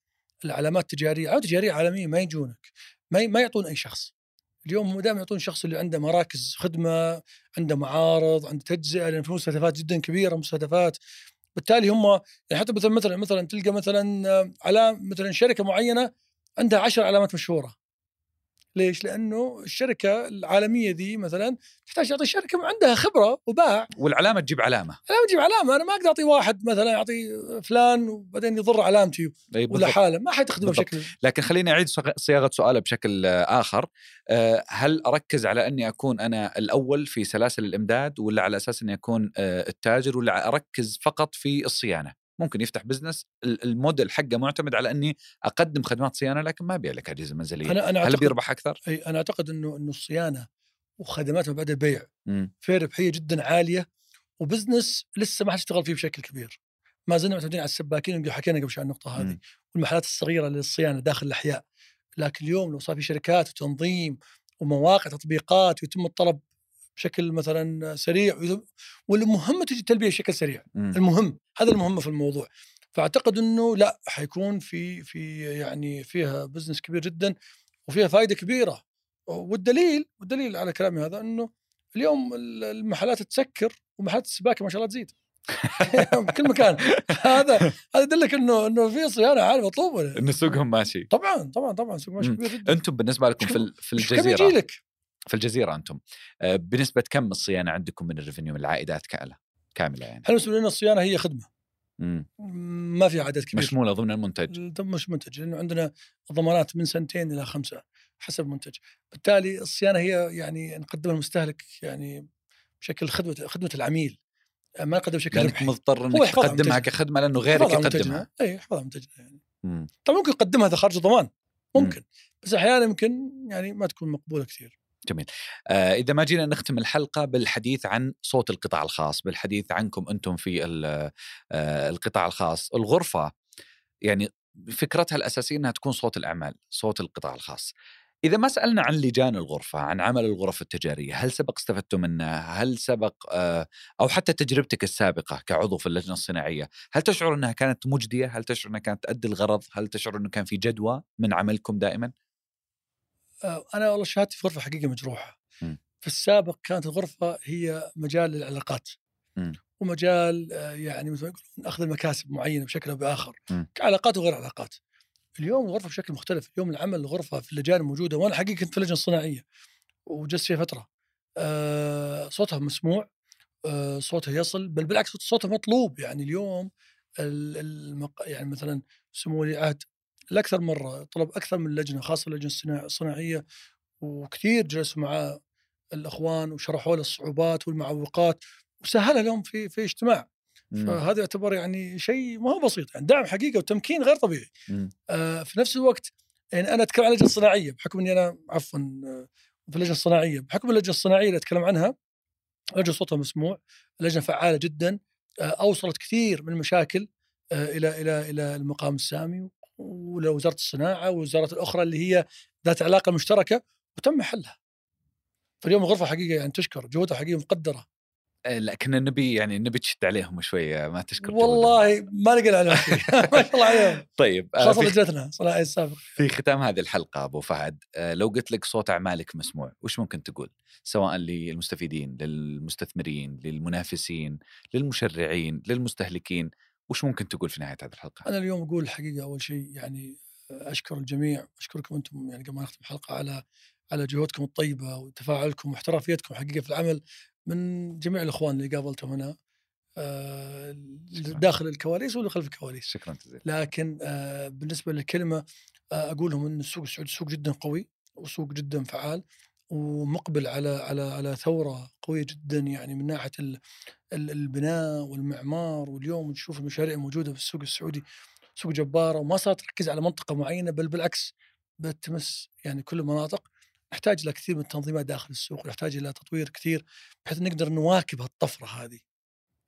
العلامات التجارية، علامات تجارية عالمية ما يجونك ما ما يعطون أي شخص. اليوم هم دائما يعطون الشخص اللي عنده مراكز خدمة، عنده معارض، عنده تجزئة لأن في مستهدفات جدا كبيرة مستهدفات بالتالي هم يعني حتى مثلا مثلا مثلا تلقى مثلا آه، علام مثلا شركة معينة عندها عشر علامات مشهورة. ليش؟ لأنه الشركة العالمية ذي مثلا تحتاج تعطي شركه عندها خبرة وباع والعلامة تجيب علامة أنا بجيب علامة أنا ما أقدر أعطي واحد مثلا أعطي فلان وبعدين يضر علامتي ولا. حاله ما حتخدمه. بشكل لكن خليني أعيد صياغة سؤاله بشكل آخر آه، هل أركز على أني أكون أنا الأول في سلاسل الإمداد ولا على أساس أني أكون آه، التاجر ولا أركز فقط في الصيانة ممكن يفتح business ال- الموديل حقه معتمد على إني أقدم خدمات صيانة لكن ما أبيع لك اجهزه منزليه أنا أنا هل بيربح أكثر؟ أي أنا أعتقد إنه إنه الصيانة وخدمات ما بعد البيع. فيها ربحية جدا عالية و business لسه ما حد اشتغل فيه بشكل كبير ما زلنا معتمدين على السباكين اللي حكينا قبل شوي عن النقطة هذه. والمحلات الصغيرة للصيانة داخل الأحياء لكن اليوم لو صار في شركات وتنظيم ومواقع تطبيقات ويتم الطلب بشكل مثلا سريع ويتم- والمهم تجي التلبية بشكل سريع مم. المهم هذا المهم في الموضوع. فأعتقد إنه لا حيكون في في يعني فيها بزنس كبير جدا وفيها فائده كبيرة. والدليل والدليل على كلامي هذا إنه اليوم ال- المحلات تسكر ومحلات السباكة ما شاء الله تزيد. بكل مكان. هذا هذا يدلك إنه إنه في صيانة عالية مطلوبة. ان سوقهم ماشي. طبعا طبعا طبعا سوق ماشي مم. كبير جدا. أنتم بالنسبة لكم في في شوف كم الجزيرة؟ يجي لك؟ في الجزيرة أنتم. آه، بنسبة كم الصيانة عندكم من الريفنيو من العائدات كامله كاملة يعني. إحنا بالنسبة لنا الصيانة هي خدمة. مم. ما في عدد كبير. مشمولة ضمن المنتج. مش منتج لأنه عندنا ضمانات من سنتين إلى خمسة حسب المنتج بالتالي الصيانة هي يعني نقدمها للمستهلك يعني بشكل خدمة خدمة العميل. ما نقدم بشكل لأنك ربحي. مضطر إنك تقدمها. كخدمة لأنه غيرك يقدمها. اي على منتجنا يعني. مم. طبعا ممكن نقدمها إذا خارج الضمان. ممكن. بس أحيانا يمكن يعني ما تكون مقبولة كثير. آه إذا ما جينا نختم الحلقة بالحديث عن صوت القطاع الخاص بالحديث عنكم أنتم في آه القطاع الخاص الغرفة يعني فكرتها الأساسية إنها تكون صوت الأعمال، صوت القطاع الخاص. إذا ما سألنا عن لجان الغرفة، عن عمل الغرف التجارية، هل سبق استفدتوا منها؟ هل سبق آه، أو حتى تجربتك السابقة كعضو في اللجنة الصناعية، هل تشعر إنها كانت مجدية؟ هل تشعر إنها كانت تؤدي الغرض؟ هل تشعر إنه كان في جدوى من عملكم دائما؟ آه، أنا والله شهادتي في غرفة حقيقة مجروحة. م. في السابق كانت الغرفة هي مجال للعلاقات. م. ومجال آه، يعني مثل ما يقولون أخذ المكاسب معينة بشكل أو بآخر م. كعلاقات وغير علاقات. اليوم الغرفة بشكل مختلف، اليوم العمل الغرفة في اللجان الموجوده وأنا حقيقة كنت في اللجنه الصناعيه وجلست فيها فترة. آه، صوتها مسموع صوتها يصل بل بالعكس صوتها مطلوب يعني اليوم ال- المق... يعني مثلا سمو ولي العهد لأكثر مرة طلب أكثر من لجنة خاصة اللجنه الصناع- الصناعيه وكثير جلسوا مع الأخوان وشرحوا له الصعوبات والمعوقات وسهلها لهم في في اجتماع مم. فهذا يعتبر يعني شيء ما هو بسيط يعني دعم حقيقه وتمكين غير طبيعي مم. آه في نفس الوقت يعني أنا أتكلم عن اللجنه الصناعيه بحكم إني أنا عفوا آه، في اللجنه الصناعيه بحكم اللجنة الصناعية اللي أتكلم عنها لجنة صوتها مسموع لجنة فعالة جدا آه، أوصلت كثير من المشاكل آه، إلى إلى إلى المقام السامي ولوزارة الصناعة والوزارات الأخرى اللي هي ذات علاقة مشتركة وتم حلها. فاليوم الغرفه حقيقه يعني تشكر جهودها حقيقه مقدرة. آه، لكن النبي يعني النبي تشد عليهم شوية ما تشكر جهودهم. والله ما نقل عليهم ما شاء الله عليهم. طيب آه، خاصة لجنتنا صناعي السابق. في ختام هذه الحلقة أبو فهد آه، لو قلت لك صوت أعمالك مسموع وش ممكن تقول؟ سواء للمستفيدين للمستثمرين للمنافسين للمشرعين للمستهلكين وش ممكن تقول في نهاية هذه الحلقة؟ أنا اليوم أقول الحقيقة أول شيء يعني أشكر الجميع أشكركم أنتم يعني قبل ما نختم الحلقة على على جهودكم الطيبة وتفاعلكم واحترافيتكم حقيقة في العمل من جميع الإخوان اللي قابلتهم هنا آه،. داخل الكواليس واللي خلف الكواليس. شكرا جزيلا. لكن آه، بالنسبة للكلمة آه، أقول لهم إن السوق السعودي سوق جدا قوي وسوق جدا فعال ومقبل على على على ثورة قوية جدا يعني من ناحية ال- ال- البناء والمعمار واليوم تشوف المشاريع الموجودة في السوق السعودي سوق جبارة وما صارت تركز على منطقة معينة بل بالعكس بتمس يعني كل المناطق. نحتاج إلى كثير من التنظيمات داخل السوق ونحتاج إلى تطوير كثير بحيث نقدر نواكب هالطفرة هذه.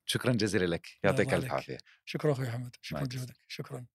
شكرا جزيلا لك. يعطيك عليك. عافية. شكرا أخوي أحمد. مع شكرا. جهدك. شكرا.